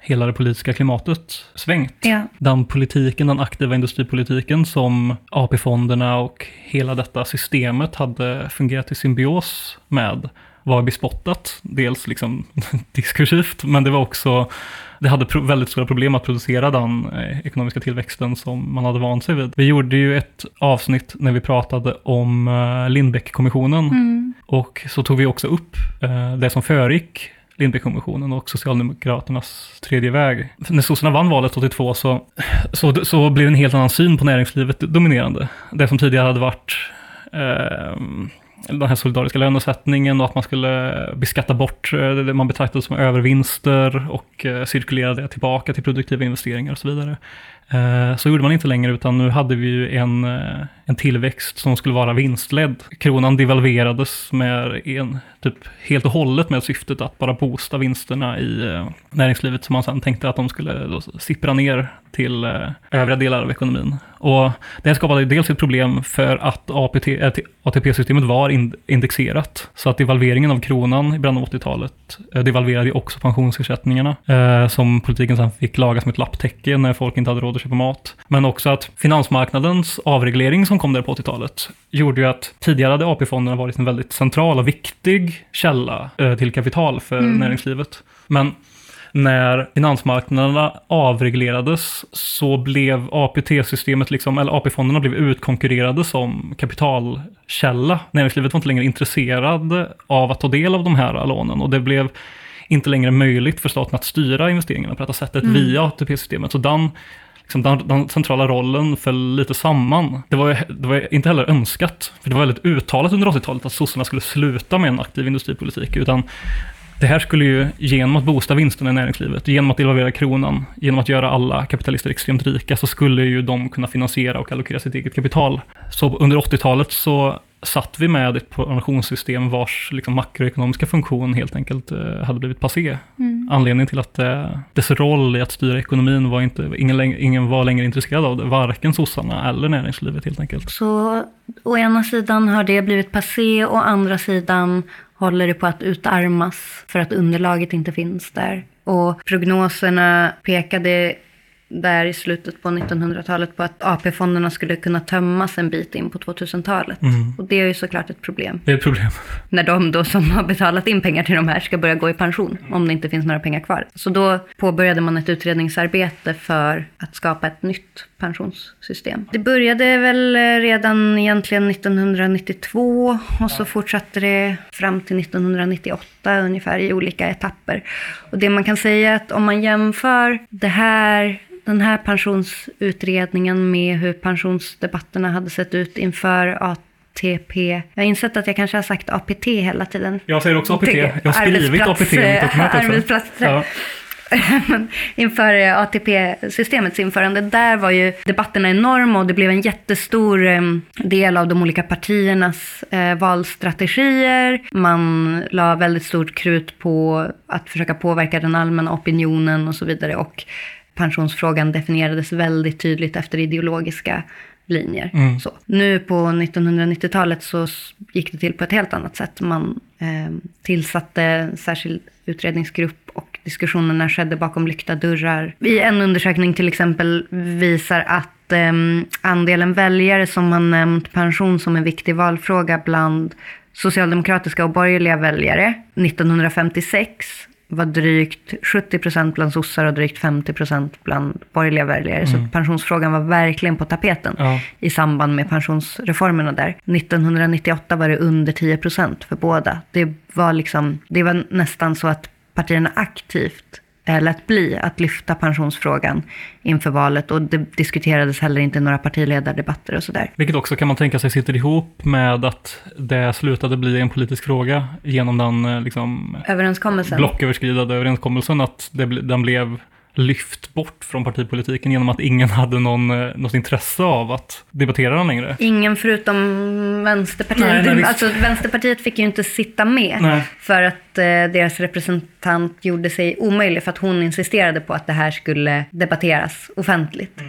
hela det politiska klimatet svängt. Ja. Den politiken, den aktiva industripolitiken som AP-fonderna och hela detta systemet hade fungerat i symbios med var bespottat. Dels liksom (laughs) diskursivt, men det var också det hade väldigt stora problem att producera den eh, ekonomiska tillväxten som man hade vant sig vid. Vi gjorde ju ett avsnitt när vi pratade om eh, Lindbeck-kommissionen Mm. och så tog vi också upp eh, det som föregick Lindbeckkommissionen och Socialdemokraternas tredje väg. När sossarna vann valet 82 så, så, så blev en helt annan syn på näringslivet dominerande. Det som tidigare hade varit eh, den här solidariska lönesättningen och att man skulle beskatta bort eh, det man betraktade som övervinster och eh, cirkulera det tillbaka till produktiva investeringar och så vidare. Eh, så gjorde man inte längre utan nu hade vi ju en, en tillväxt som skulle vara vinstledd. Kronan devalverades med en, typ helt och hållet med syftet att bara boosta vinsterna i näringslivet som man sen tänkte att de skulle då sippra ner till övriga delar av ekonomin. Och det här skapade dels ett problem för att ATP-systemet var in, indexerat. Så att devalveringen av kronan i början av 80-talet eh, devalverade också pensionsersättningarna eh, som politiken sedan fick laga som ett lapptäcke när folk inte hade råd att köpa mat. Men också att finansmarknadens avreglering som kom där på 80-talet gjorde ju att tidigare hade AP-fonderna varit en väldigt central och viktig källa eh, till kapital för näringslivet. Men när finansmarknaderna avreglerades så blev APT-systemet, liksom, eller AP-fonderna blev utkonkurrerade som kapitalkälla. Näringslivet var inte längre intresserad av att ta del av de här lånen och det blev inte längre möjligt för staten att styra investeringarna på detta sättet via ATP-systemet. Så den, liksom den, den centrala rollen föll lite samman. Det var, det var inte heller önskat, för det var väldigt uttalat under 80-talet att sossarna skulle sluta med en aktiv industripolitik, utan det här skulle ju, genom att boosta vinsterna i näringslivet, genom att devalvera kronan, genom att göra alla kapitalister extremt rika, så skulle ju de kunna finansiera och allokera sitt eget kapital. Så under 80-talet så satt vi med ett pensionssystem vars liksom, makroekonomiska funktion helt enkelt eh, hade blivit passé. Anledningen till att eh, dess roll i att styra ekonomin var inte, ingen, ingen var längre intresserad av det, varken sossarna eller näringslivet helt enkelt. Så å ena sidan har det blivit passé, å andra sidan håller det på att utarmas för att underlaget inte finns där. Och prognoserna pekade där i slutet på 1900-talet på att AP-fonderna skulle kunna tömmas en bit in på 2000-talet. Mm. Och det är ju såklart ett problem. Det är ett problem. När de då som har betalat in pengar till de här ska börja gå i pension, om det inte finns några pengar kvar. Så då påbörjade man ett utredningsarbete för att skapa ett nytt pensionssystem. Det började väl redan egentligen 1992 och så fortsatte det fram till 1998 ungefär i olika etapper. Och det man kan säga är att om man jämför det här den här pensionsutredningen med hur pensionsdebatterna hade sett ut inför ATP. Jag har insett att jag kanske har sagt APT hela tiden. Jag säger också APT. Jag har skrivit Arbetsplats- APT i mitt dokument. Ja. (laughs) Men inför ATP-systemets införande, där var ju debatterna enorma och det blev en jättestor eh, del av de olika partiernas eh, valstrategier. Man la väldigt stort krut på att försöka påverka den allmänna opinionen och så vidare. Och pensionsfrågan definierades väldigt tydligt efter ideologiska linjer. Mm. Så. Nu på 1990-talet så gick det till på ett helt annat sätt. Man eh, tillsatte en särskild utredningsgrupp och diskussionerna skedde bakom lyckta dörrar. I en undersökning till exempel visar att eh, andelen väljare som har nämnt pension som en viktig valfråga bland socialdemokratiska och borgerliga väljare 1956 var drygt 70 procent bland sossar och drygt 50 procent bland borgerliga väljare. Så pensionsfrågan var verkligen på tapeten Ja. i samband med pensionsreformerna där. 1998 var det under 10 procent för båda. Det var, liksom, det var nästan så att partierna aktivt lät bli att lyfta pensionsfrågan inför valet och det diskuterades heller inte några partiledardebatter och sådär. Vilket också kan man tänka sig sitter ihop med att det slutade bli en politisk fråga genom den eh, liksom, Överenskommelsen. blocköverskridande överenskommelsen att det, den blev lyft bort från partipolitiken genom att ingen hade någon, eh, något intresse av att debattera den längre. Ingen förutom Vänsterpartiet. Nej, nej, visst. alltså, Vänsterpartiet fick ju inte sitta med. Nej. För att eh, deras representant gjorde sig omöjlig för att hon insisterade på att det här skulle debatteras offentligt.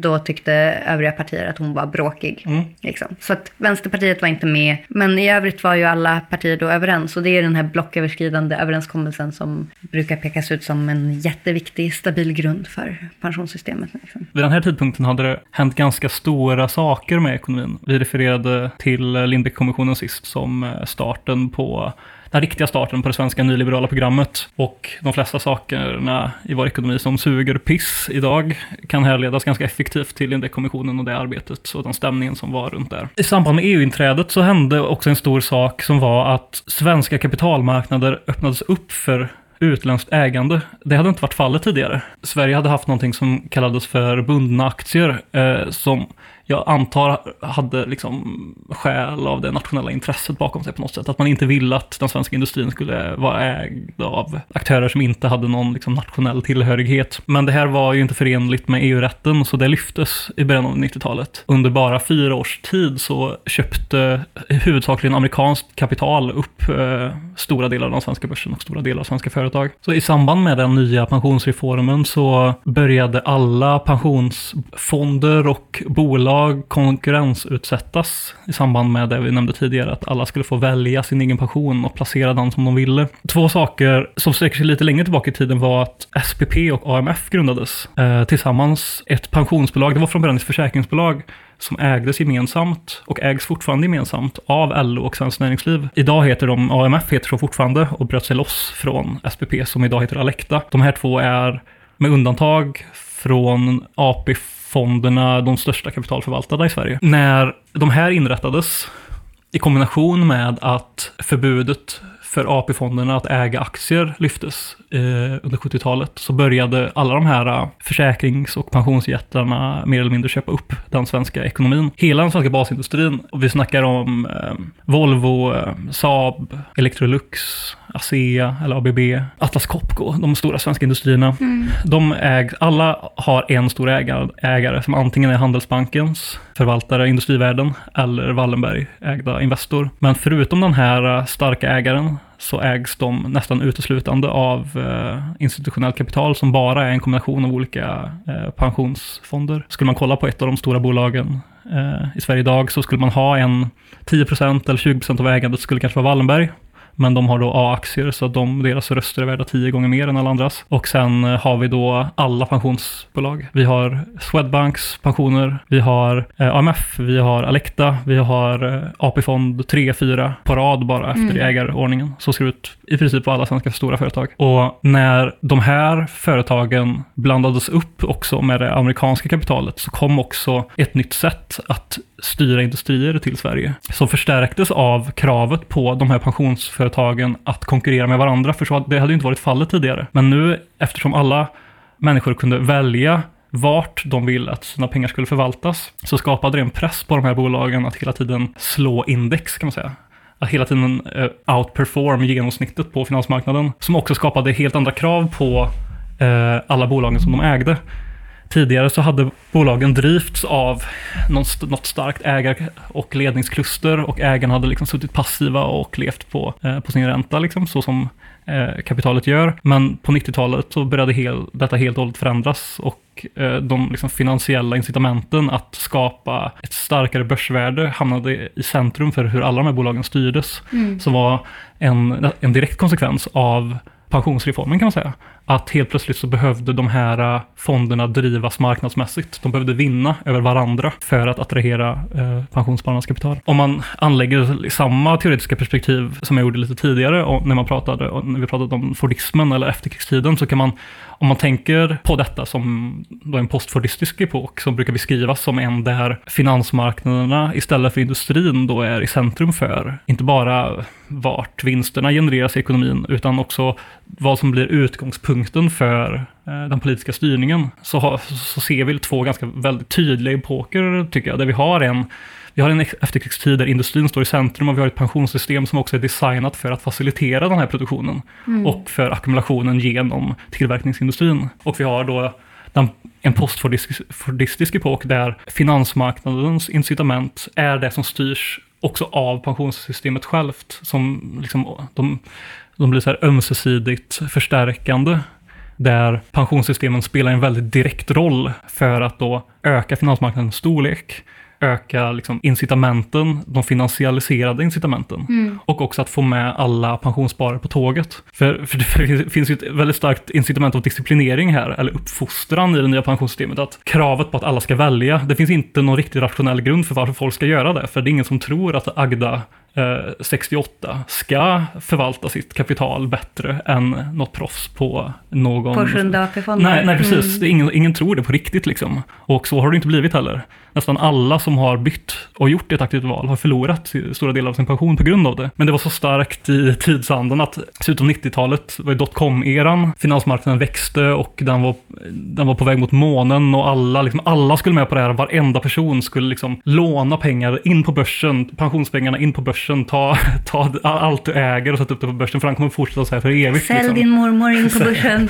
Då tyckte övriga partier att hon var bråkig. Mm. Liksom. Så att Vänsterpartiet var inte med. Men i övrigt var ju alla partier då överens. Och det är den här blocköverskridande överenskommelsen som brukar pekas ut som en jätteviktig, stabil grund för pensionssystemet. Liksom. Vid den här tidpunkten hade det hänt ganska stora saker med ekonomin. Vi refererade till Lindbeckkommissionen sist som eh, starten på den riktiga starten på det svenska nyliberala programmet. Och de flesta sakerna i vår ekonomi som suger piss idag kan härledas ganska effektivt till Lindbeckkommissionen och det arbetet och den stämningen som var runt där. I samband med EU-inträdet så hände också en stor sak som var att svenska kapitalmarknader öppnades upp för utländskt ägande. Det hade inte varit fallet tidigare. Sverige hade haft någonting som kallades för bundna aktier, eh, som jag antar hade liksom skäl av det nationella intresset bakom sig på något sätt. Att man inte ville att den svenska industrin skulle vara ägd av aktörer som inte hade någon liksom nationell tillhörighet. Men det här var ju inte förenligt med EU-rätten, så det lyftes i början av 90-talet. Under bara fyra års tid så köpte huvudsakligen amerikanskt kapital upp eh, stora delar av den svenska börsen och stora delar av svenska företag. Så i samband med den nya pensionsreformen så började alla pensionsfonder och bolag konkurrensutsättas i samband med det vi nämnde tidigare, att alla skulle få välja sin egen pension och placera den som de ville. Två saker som sträcker sig lite längre tillbaka i tiden var att SPP och AMF grundades eh, tillsammans. Ett pensionsbolag, det var från början ett försäkringsbolag som ägdes gemensamt och ägs fortfarande gemensamt av LO och Svenskt Näringsliv. Idag heter de, AMF heter så fortfarande och bröt sig loss från SPP som idag heter Alecta. De här två är med undantag från AP-fonderna de största kapitalförvaltarna i Sverige. När de här inrättades i kombination med att förbudet för AP-fonderna att äga aktier lyftes eh, under 70-talet så började alla de här eh, försäkrings och pensionsjättarna mer eller mindre köpa upp den svenska ekonomin. Hela den svenska basindustrin, och vi snackar om eh, Volvo, eh, Saab, Electrolux, ASEA eller ABB, Atlas Copco, de stora svenska industrierna. De ägs, alla har en stor ägare, ägare som antingen är Handelsbankens förvaltare, Industrivärden, eller Wallenberg ägda Investor. Men förutom den här eh, starka ägaren så ägs de nästan uteslutande av eh, institutionellt kapital som bara är en kombination av olika eh, pensionsfonder. Skulle man kolla på ett av de stora bolagen eh, i Sverige idag så skulle man ha en 10% eller 20% av ägandet skulle kanske vara Wallenberg men de har då A-aktier så de, deras röster är värda tio gånger mer än alla andras. Och sen eh, har vi då alla pensionsbolag. Vi har Swedbanks pensioner, vi har eh, AMF, vi har Alecta, vi har eh, AP-fond 3, 4 på rad bara efter Mm. ägarordningen. Så ser det ut i princip på alla svenska stora företag. Och när de här företagen blandades upp också med det amerikanska kapitalet så kom också ett nytt sätt att styra industrier till Sverige. Som förstärktes av kravet på de här pensionsföretagen att konkurrera med varandra. För så, det hade ju inte varit fallet tidigare. Men nu eftersom alla människor kunde välja vart de vill att sina pengar skulle förvaltas så skapade det en press på de här bolagen att hela tiden slå index kan man säga. Att hela tiden eh, outperform genomsnittet på finansmarknaden. Som också skapade helt andra krav på eh, alla bolagen som de ägde. Tidigare så hade bolagen drivits av något starkt ägar och ledningskluster och ägarna hade liksom suttit passiva och levt på, eh, på sin ränta, liksom, så som eh, kapitalet gör. Men på 90-talet så började hel, detta helt och hållet förändras och eh, de liksom, finansiella incitamenten att skapa ett starkare börsvärde hamnade i centrum för hur alla de här bolagen styrdes. Mm. Som var en, en direkt konsekvens av pensionsreformen kan man säga. Att helt plötsligt så behövde de här eh, fonderna drivas marknadsmässigt. De behövde vinna över varandra för att attrahera eh, pensionsspararnas kapital. Om man anlägger samma teoretiska perspektiv som jag gjorde lite tidigare och när, man pratade, och när vi pratade om Fordismen eller efterkrigstiden så kan man, om man tänker på detta som då en postfordistisk epok som brukar beskrivas som en där finansmarknaderna istället för industrin då är i centrum för inte bara vart vinsterna genereras i ekonomin utan också vad som blir utgångspunkten för eh, den politiska styrningen. Så, har, så ser vi två ganska väldigt tydliga epoker tycker jag, där vi har en vi har en efterkrigstid där industrin står i centrum och vi har ett pensionssystem som också är designat för att facilitera den här produktionen och för ackumulationen genom tillverkningsindustrin. Och vi har då den, en postfordistisk epok där finansmarknadens incitament är det som styrs också av pensionssystemet självt. Som liksom, de, de blir så här ömsesidigt förstärkande. Där pensionssystemen spelar en väldigt direkt roll för att då öka finansmarknadens storlek, öka liksom incitamenten, de finansialiserade incitamenten. Och också att få med alla pensionssparare på tåget. För, för det (laughs) finns ju ett väldigt starkt incitament av disciplinering här, eller uppfostran i det nya pensionssystemet. Att kravet på att alla ska välja, det finns inte någon riktigt rationell grund för varför folk ska göra det. För det är ingen som tror att Agda 68 ska förvalta sitt kapital bättre än något proffs på någon... På Sjunde AP-fonden. Nej, nej precis. Mm. Ingen, ingen tror det på riktigt liksom. Och så har det inte blivit heller. Nästan alla som har bytt och gjort ett aktivt val har förlorat stora delar av sin pension på grund av det. Men det var så starkt i tidsandan att dessutom 90-talet var ju dotcom-eran. Finansmarknaden växte och den var, den var på väg mot månen och alla, liksom, alla skulle med på det här. Varenda person skulle liksom låna pengar in på börsen, pensionspengarna in på börsen, ta, (laughs) ta allt du äger och sätta upp det på börsen för den kommer fortsätta så här för evigt. Sälj liksom. din mormor in på (laughs) börsen.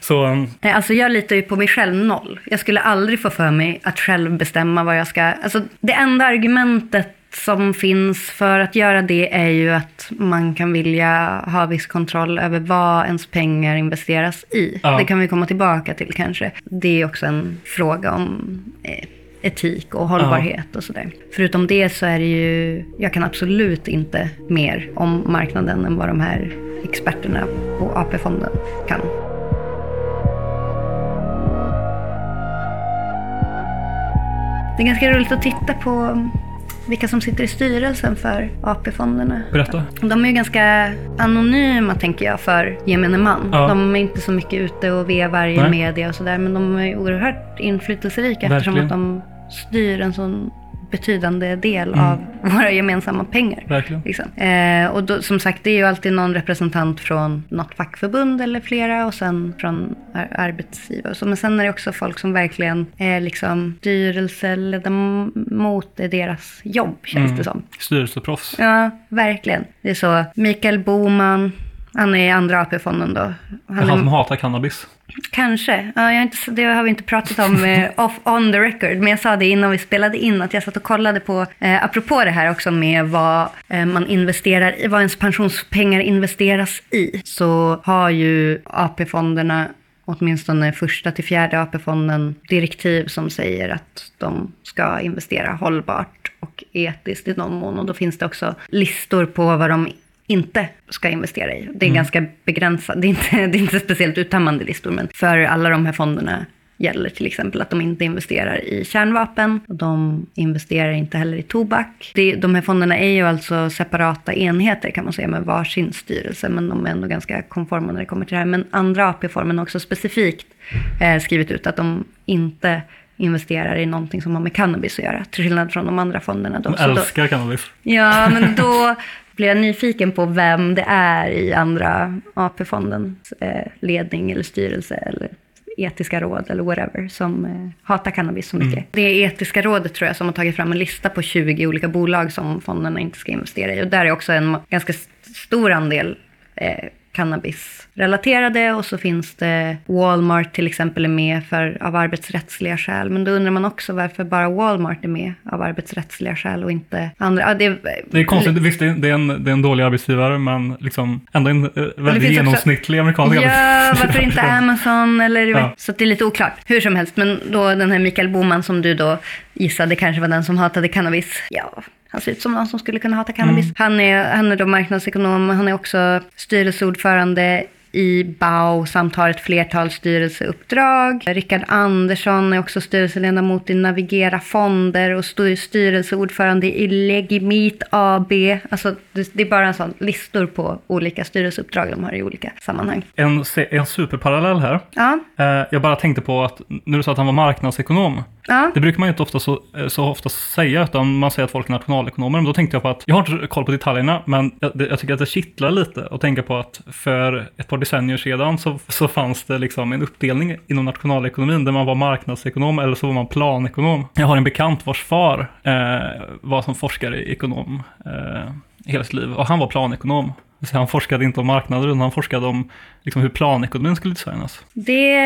Så um, Nej, Alltså jag litar ju på mig själv noll. Jag skulle aldrig få för mig att själv bestämma vad jag ska... Alltså det enda argumentet som finns för att göra det är ju att man kan vilja ha viss kontroll över vad ens pengar investeras i. Ja. Det kan vi komma tillbaka till kanske. Det är också en fråga om eh, etik och hållbarhet och sådär. Förutom det så är det ju, jag kan absolut inte mer om marknaden än vad de här experterna på AP-fonden kan. Det är ganska roligt att titta på vilka som sitter i styrelsen för AP-fonderna. berätta. De är ju ganska anonyma tänker jag för gemene man. Ja. De är inte så mycket ute och vevar i Nej. media och sådär. Men de är oerhört inflytelserika eftersom Verkligen. att de styr en sån betydande del Mm. av (laughs) våra gemensamma pengar. Verkligen. Liksom. Eh, och då, som sagt, det är ju alltid någon representant från något fackförbund eller flera och sen från ar- arbetsgivare. Så, men sen är det också folk som verkligen är liksom styrelseledamot är deras jobb känns Mm. det som. Styrelseproffs. Ja, verkligen. Det är så. Mikael Boman, han är i andra AP-fonden då. Han Han är, som hatar cannabis. Kanske. Ja, jag inte, det har vi inte pratat om eh, (laughs) off, on the record. Men jag sa det innan vi spelade in att jag satt och kollade på, eh, apropå det här också med vad eh, man investerar i, vad ens pensionspengar investeras i. Så har ju AP-fonderna åtminstone första till fjärde AP-fonden direktiv som säger att de ska investera hållbart och etiskt i någon mån. Och då finns det också listor på vad de inte ska investera i. Det är ganska begränsat, det är, inte, (laughs) det är inte speciellt uttömmande listor, men för alla de här fonderna gäller till exempel att de inte investerar i kärnvapen. Och de investerar inte heller i tobak. Det, de här fonderna är ju alltså separata enheter kan man säga med varsin styrelse. Men de är ändå ganska konforma när det kommer till det här. Men andra AP-formen har också specifikt eh, skrivit ut att de inte investerar i någonting som har med cannabis att göra. Till skillnad från de andra fonderna. Då. De Så då- älskar cannabis. Ja, men då (laughs) blir jag nyfiken på vem det är i andra AP-fondens eh, ledning eller styrelse eller etiska råd eller whatever som eh, hatar cannabis så mycket. Det är etiska rådet tror jag som har tagit fram en lista på 20 olika bolag som fonderna inte ska investera i. Och där är också en ganska st- stor andel eh, cannabisrelaterade och så finns det Walmart till exempel är med för, av arbetsrättsliga skäl. Men då undrar man också varför bara Walmart är med av arbetsrättsliga skäl och inte andra. Ja, det, är, Det är konstigt, visst det är, en, det är en dålig arbetsgivare men liksom ändå en eh, väldigt genomsnittlig amerikansk Ja, arbetsgivare. varför inte (laughs) Amazon eller Ja. så det är lite oklart. Hur som helst, men då den här Mikael Boman som du då gissade kanske var den som hatade cannabis. Ja, han ser ut som någon som skulle kunna hata cannabis. Mm. Han, är, han är då marknadsekonom, han är också styrelseordförande i BAU samt har ett flertal styrelseuppdrag. Rickard Andersson är också styrelseledamot i Navigera Fonder och styr- styrelseordförande i Legimit AB. Alltså det, är bara en sån listor på olika styrelseuppdrag de har i olika sammanhang. En, en superparallell här. Ja, Eh, jag bara tänkte på att när du sa att han var marknadsekonom ja. Det brukar man ju inte ofta så, eh, så ofta säga, utan man säger att folk är nationalekonomer. Men då tänkte jag på att, jag har inte koll på detaljerna, men jag, det, jag tycker att det kittlar lite att tänka på att för ett par decennier sedan så, så fanns det liksom en uppdelning inom nationalekonomin där man var marknadsekonom eller så var man planekonom. Jag har en bekant vars far eh, var som forskare i ekonom eh, hela sitt liv och han var planekonom. Han forskade inte om marknader, utan han forskade om liksom, hur planekonomin skulle designas. Det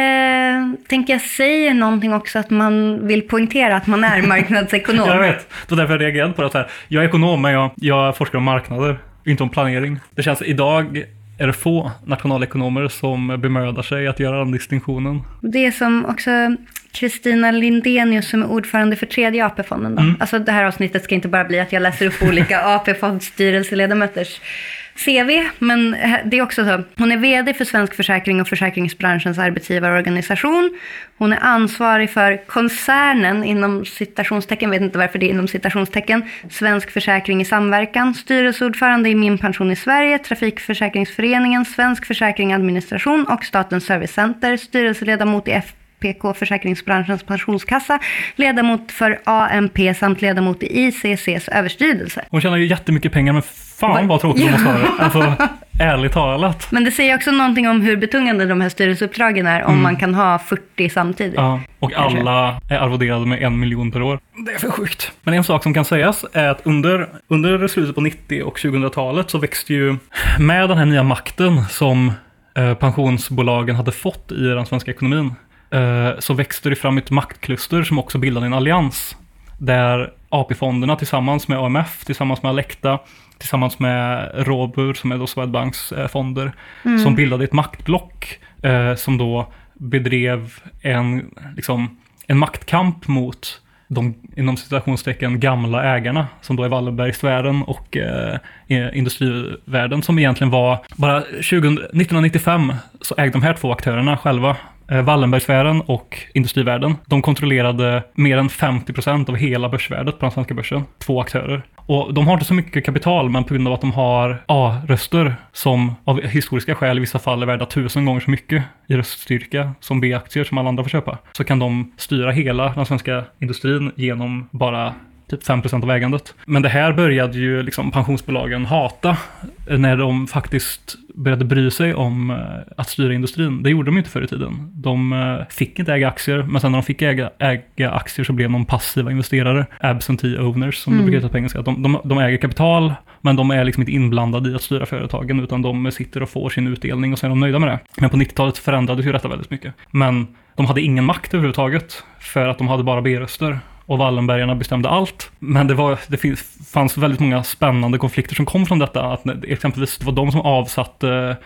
tänker jag säger någonting också att man vill poängtera att man är (laughs) marknadsekonom. Jag vet, det var därför jag reagerade på det. Här. Jag är ekonom, men jag, jag forskar om marknader, inte om planering. Det känns, idag är det få nationalekonomer som bemödar sig att göra den distinktionen. Det är som också Kristina Lindenius som är ordförande för tredje AP-fonden. Då. Alltså det här avsnittet ska inte bara bli att jag läser upp olika (laughs) AP-fondstyrelseledamöters CV, men eh, det är också så. Hon är VD för Svensk Försäkring och försäkringsbranschens arbetsgivarorganisation. Hon är ansvarig för koncernen inom citationstecken, vet inte varför det är inom citationstecken, Svensk Försäkring i samverkan, styrelseordförande i Min pension i Sverige, Trafikförsäkringsföreningen, Svensk Försäkring Administration och Statens Servicecenter, styrelseledamot i FPK Försäkringsbranschens pensionskassa, ledamot för AMP samt ledamot i ICCs överstyrelse. Hon tjänar ju jättemycket pengar, men fan vad tråkigt hon måste det. Alltså, (laughs) ärligt talat. Men det säger också någonting om hur betungande de här styrelseuppdragen är om man kan ha 40 samtidigt. Ja, och Kanske. alla är arvoderade med en miljon per år. Det är för sjukt. Men en sak som kan sägas är att under, under slutet på 90 och 2000-talet så växte ju med den här nya makten som eh, pensionsbolagen hade fått i den svenska ekonomin eh, så växte det fram ett maktkluster som också bildade en allians där AP-fonderna tillsammans med AMF, tillsammans med Alecta, tillsammans med Robur som är då Swedbanks eh, fonder, som bildade ett maktblock eh, som då bedrev en, liksom, en maktkamp mot de inom citationstecken gamla ägarna som då är Wallenbergsvärlden och eh, industrivärlden som egentligen var bara 20, 1995 så ägde de här två aktörerna själva Eh, Wallenbergsfären och industrivärden. De kontrollerade mer än 50 procent av hela börsvärdet på den svenska börsen. Två aktörer. Och de har inte så mycket kapital, men på grund av att de har A-röster som av historiska skäl i vissa fall är värda tusen gånger så mycket i röststyrka som B-aktier som alla andra får köpa, så kan de styra hela den svenska industrin genom bara typ 5% av ägandet. Men det här började ju liksom pensionsbolagen hata när de faktiskt började bry sig om eh, att styra industrin. Det gjorde de inte förr i tiden. De eh, fick inte äga aktier, men sen när de fick äga, äga aktier så blev de passiva investerare. Absentee owners, som det brukar heta på engelska. De, de, de äger kapital, men de är liksom inte inblandade i att styra företagen, utan de sitter och får sin utdelning och sen är de nöjda med det. Men på 90-talet förändrades ju detta väldigt mycket. Men de hade ingen makt överhuvudtaget, för att de hade bara B-röster och Wallenbergarna bestämde allt. Men det, var, det finns, fanns väldigt många spännande konflikter som kom från detta. Att exempelvis det var de som avsatte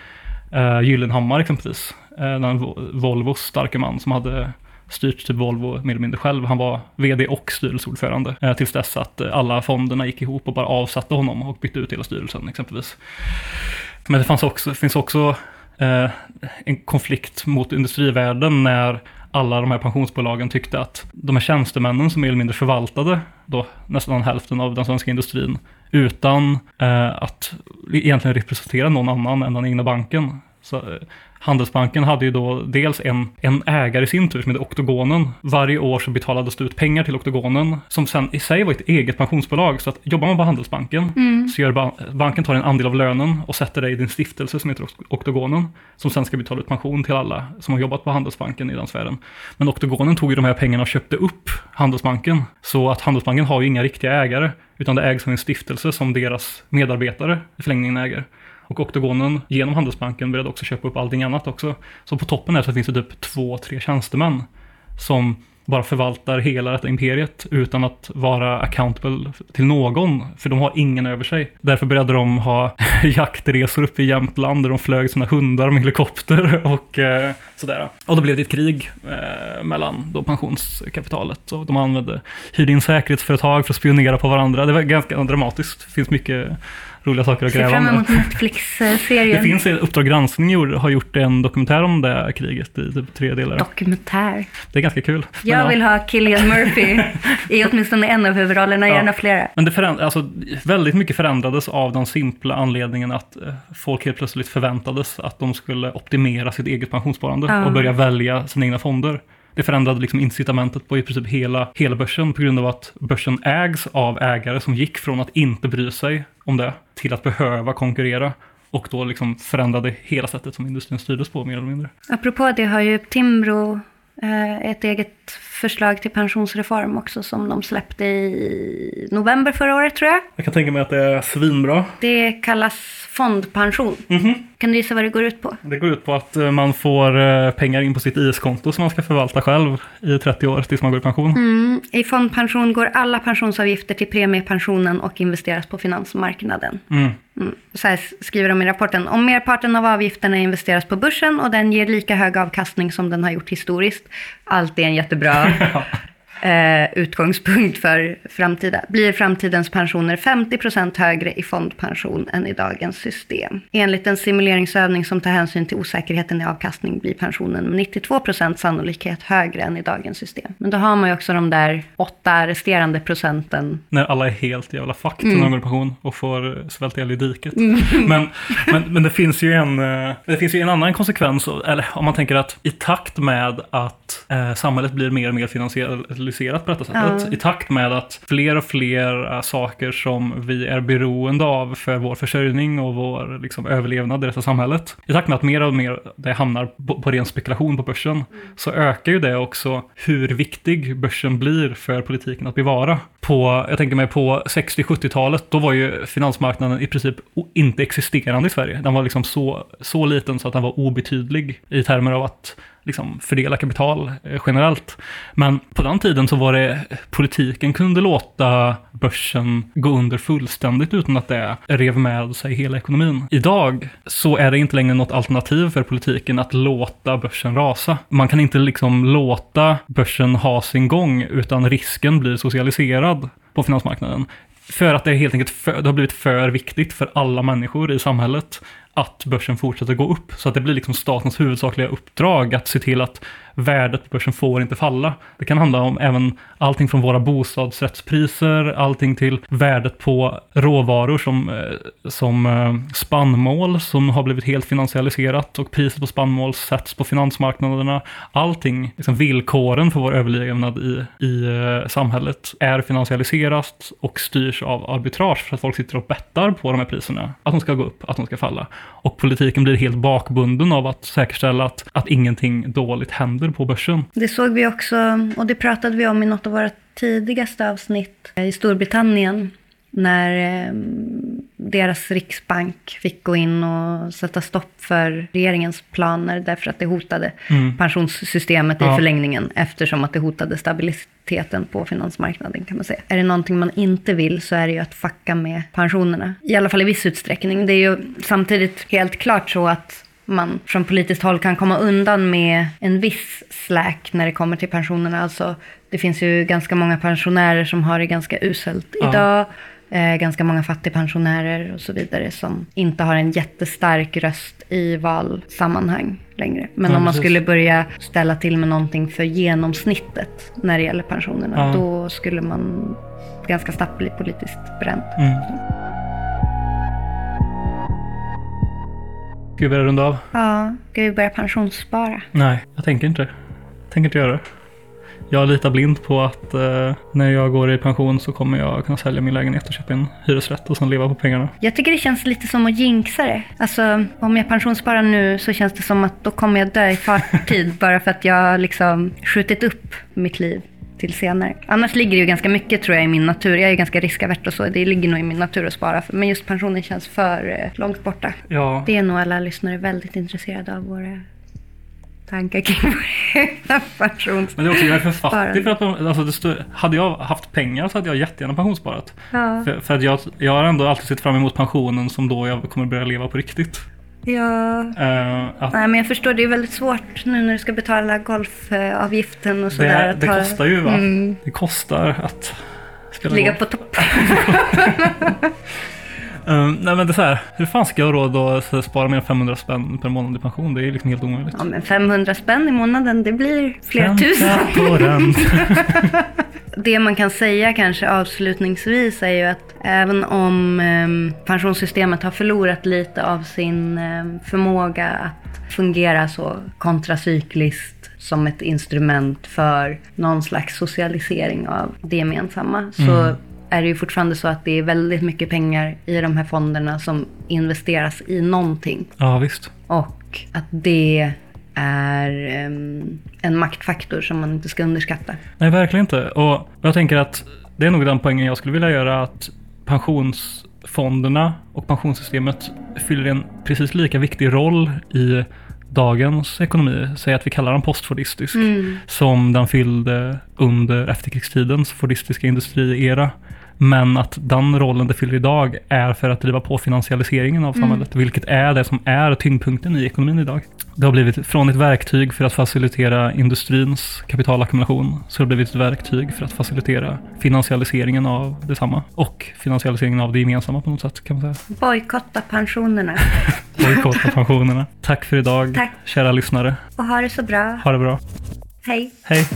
uh, Gyllenhammar exempelvis. Eh, uh, den Volvos starke man som hade styrt typ Volvo mer eller mindre själv. Han var vd och styrelseordförande eh, tills dess att eh, alla fonderna gick ihop och bara avsatte honom och bytte ut hela styrelsen exempelvis. Men det fanns också, finns också eh, en konflikt mot industrivärlden när alla de här pensionsbolagen tyckte att de här tjänstemännen som mer eller mindre förvaltade då nästan hälften av den svenska industrin utan eh, att egentligen representera någon annan än den egna banken. Så, eh, Handelsbanken hade ju då dels en, en ägare i sin tur som heter Oktogonen. Varje år så betalades det ut pengar till Oktogonen som sen i sig var ett eget pensionsbolag. Så att jobbar man på Handelsbanken Mm. så gör ba banken tar en andel av lönen och sätter det i din stiftelse som heter Ok- Oktogonen. Som sen ska betala ut pension till alla som har jobbat på Handelsbanken i den sfären. Men Oktogonen tog ju de här pengarna och köpte upp Handelsbanken. Så att Handelsbanken har ju inga riktiga ägare. Utan det ägs av en stiftelse som deras medarbetare i förlängningen äger. Och Oktogonen genom Handelsbanken började också köpa upp allting annat också. Så på toppen här så finns det typ två, tre tjänstemän som bara förvaltar hela detta imperiet utan att vara accountable till någon, för de har ingen över sig. Därför började de ha (laughs) jaktresor uppe i Jämtland där de flög sina hundar med helikopter och eh, sådär. Och då blev det ett krig eh, mellan då pensionskapitalet och de använde, hyrde in säkerhetsföretag för att spionera på varandra. Det var ganska dramatiskt. Det finns mycket roliga saker att gräva fram emot Det Netflix-serien. finns en Uppdrag granskning har gjort en dokumentär om det här kriget i typ tre delar. Dokumentär. Det är ganska kul. Jag ja. vill ha Killian Murphy (laughs) i åtminstone en av huvudrollerna, Ja. gärna flera. Men det föränd- alltså, väldigt mycket förändrades av den simpla anledningen att eh, folk helt plötsligt förväntades att de skulle optimera sitt eget pensionssparande Ja. och börja välja sina egna fonder. Det förändrade liksom incitamentet på i princip hela, hela börsen på grund av att börsen ägs av ägare som gick från att inte bry sig om det till att behöva konkurrera. Och då liksom förändrade hela sättet som industrin styrdes på mer eller mindre. Apropå det har ju Timbro eh, ett eget förslag till pensionsreform också som de släppte i november förra året tror jag. Jag kan tänka mig att det är svinbra. Det kallas fondpension. Mhm. Kan du gissa vad det går ut på? Det går ut på att eh, man får eh, pengar in på sitt IS-konto som man ska förvalta själv i 30 år tills man går i pension. Mm. I fondpension går alla pensionsavgifter till premiepensionen och investeras på finansmarknaden. Mm. Mm. Så här skriver de i rapporten. Om merparten av avgifterna investeras på börsen och den ger lika hög avkastning som den har gjort historiskt. Allt är en jättebra (laughs) eh, utgångspunkt för framtida. Blir framtidens pensioner 50% högre i fondpension än i dagens system. Enligt en simuleringsövning som tar hänsyn till osäkerheten i avkastning blir pensionen med 92% sannolikhet högre än i dagens system. Men då har man ju också de där åtta resterande procenten. När alla är helt jävla fucked Mm. när de går i pension och får svälta ihjäl i diket. (laughs) Men, men, men det finns ju en, eh, det finns ju en annan konsekvens, eller om man tänker att i takt med att eh, samhället blir mer och mer finansialiserat på detta sättet, Ja. i takt med att fler och fler saker som vi är beroende av för vår försörjning och vår liksom, överlevnad i detta samhället, i takt med att mer och mer det hamnar på, på ren spekulation på börsen, så ökar ju det också hur viktig börsen blir för politiken att bevara. På, jag tänker mig på 60-70-talet, då var ju finansmarknaden i princip inte existerande i Sverige. Den var liksom så, så liten så att den var obetydlig i termer av att liksom fördela kapital eh, generellt. Men på den tiden så var det, politiken kunde låta börsen gå under fullständigt utan att det rev med sig hela ekonomin. Idag så är det inte längre något alternativ för politiken att låta börsen rasa. Man kan inte liksom låta börsen ha sin gång utan risken blir socialiserad på finansmarknaden. För att det helt enkelt för, det har blivit för viktigt för alla människor i samhället att börsen fortsätter gå upp. Så att det blir liksom statens huvudsakliga uppdrag att se till att värdet på börsen får inte falla. Det kan handla om även allting från våra bostadsrättspriser, allting till värdet på råvaror som, eh, som eh, spannmål som har blivit helt finansialiserat och priset på spannmål sätts på finansmarknaderna. Allting, liksom villkoren för vår överlevnad i, i eh, samhället är finansialiserat och styrs av arbitrage för att folk sitter och bettar på de här priserna. Att de ska gå upp, att de ska falla. Och politiken blir helt bakbunden av att säkerställa att, att ingenting dåligt händer på börsen. Det såg vi också, och det pratade vi om i något av våra tidigaste avsnitt i Storbritannien. När eh, deras riksbank fick gå in och sätta stopp för regeringens planer därför att det hotade Mm. pensionssystemet i Ja. förlängningen eftersom att det hotade stabiliteten på finansmarknaden kan man säga. Är det någonting man inte vill så är det ju att fucka med pensionerna. I alla fall i viss utsträckning. Det är ju samtidigt helt klart så att man från politiskt håll kan komma undan med en viss slack när det kommer till pensionerna. Alltså, det finns ju ganska många pensionärer som har det ganska uselt Ja. idag. Eh, ganska många fattigpensionärer och så vidare som inte har en jättestark röst i valsammanhang längre. Men Ja, om man precis. skulle börja ställa till med någonting för genomsnittet när det gäller pensionerna, Ja. då skulle man ganska snabbt bli politiskt bränd. Mm. Ska vi börja runda av? Ja, ska vi börja pensionsspara? Nej, jag tänker inte. Jag tänker inte göra det. Jag litar blind på att eh, när jag går i pension så kommer jag kunna sälja min lägenhet och köpa en hyresrätt och sen leva på pengarna. Jag tycker det känns lite som att jinxa det. Alltså, om jag pensionssparar nu så känns det som att då kommer jag dö i förtid (laughs) bara för att jag liksom skjutit upp mitt liv till senare. Annars ligger det ju ganska mycket tror jag i min natur. Jag är ju ganska riskavert och så. Det ligger nog i min natur att spara. Men just pensionen känns för eh, långt borta. Ja, Det är nog alla lyssnare väldigt intresserade av våra tankar kring (laughs) pensions... men det är också jag är för fattig för att alltså, stod, hade jag haft pengar så hade jag jättegärna pensionssparat. Ja. För, för att jag, jag har ändå alltid sett fram emot pensionen som då jag kommer börja leva på riktigt. Ja. Eh, att Nej, men jag förstår, det är väldigt svårt nu när du ska betala golfavgiften och sådär. det, det kostar ju va? Mm, Det kostar att spela ligga golf. på topp. (laughs) (laughs) Eh, nej men det är så här, hur fan ska jag ha råd att så, spara mer än 500 spänn per månad i pension? Det är liksom helt omöjligt. Ja, men 500 spänn i månaden, det blir flera tusen. på. (laughs) Det man kan säga kanske avslutningsvis är ju att även om em, pensionssystemet har förlorat lite av sin em, förmåga att fungera så kontracykliskt som ett instrument för någon slags socialisering av det gemensamma så är det ju fortfarande så att det är väldigt mycket pengar i de här fonderna som investeras i någonting. Ja visst. Och att det är em, en maktfaktor som man inte ska underskatta. Nej, verkligen inte. Och jag tänker att det är nog den poängen jag skulle vilja göra att pensionsfonderna och pensionssystemet fyller en precis lika viktig roll i dagens ekonomi, säg att vi kallar den postfordistisk, som den fyllde under efterkrigstidens fordistiska industriera. Men att den rollen det fyller idag är för att driva på finansialiseringen av samhället, vilket är det som är tyngdpunkten i ekonomin idag. Det har blivit från ett verktyg för att facilitera industrins kapitalackumulation, så det har blivit ett verktyg för att facilitera finansialiseringen av detsamma. Och finansialiseringen av det gemensamma på något sätt, kan man säga. Bojkotta pensionerna (laughs) Bojkotta pensionerna. Tack för idag, Tack. kära lyssnare. och ha det så bra. Ha det bra. Hej! Hej!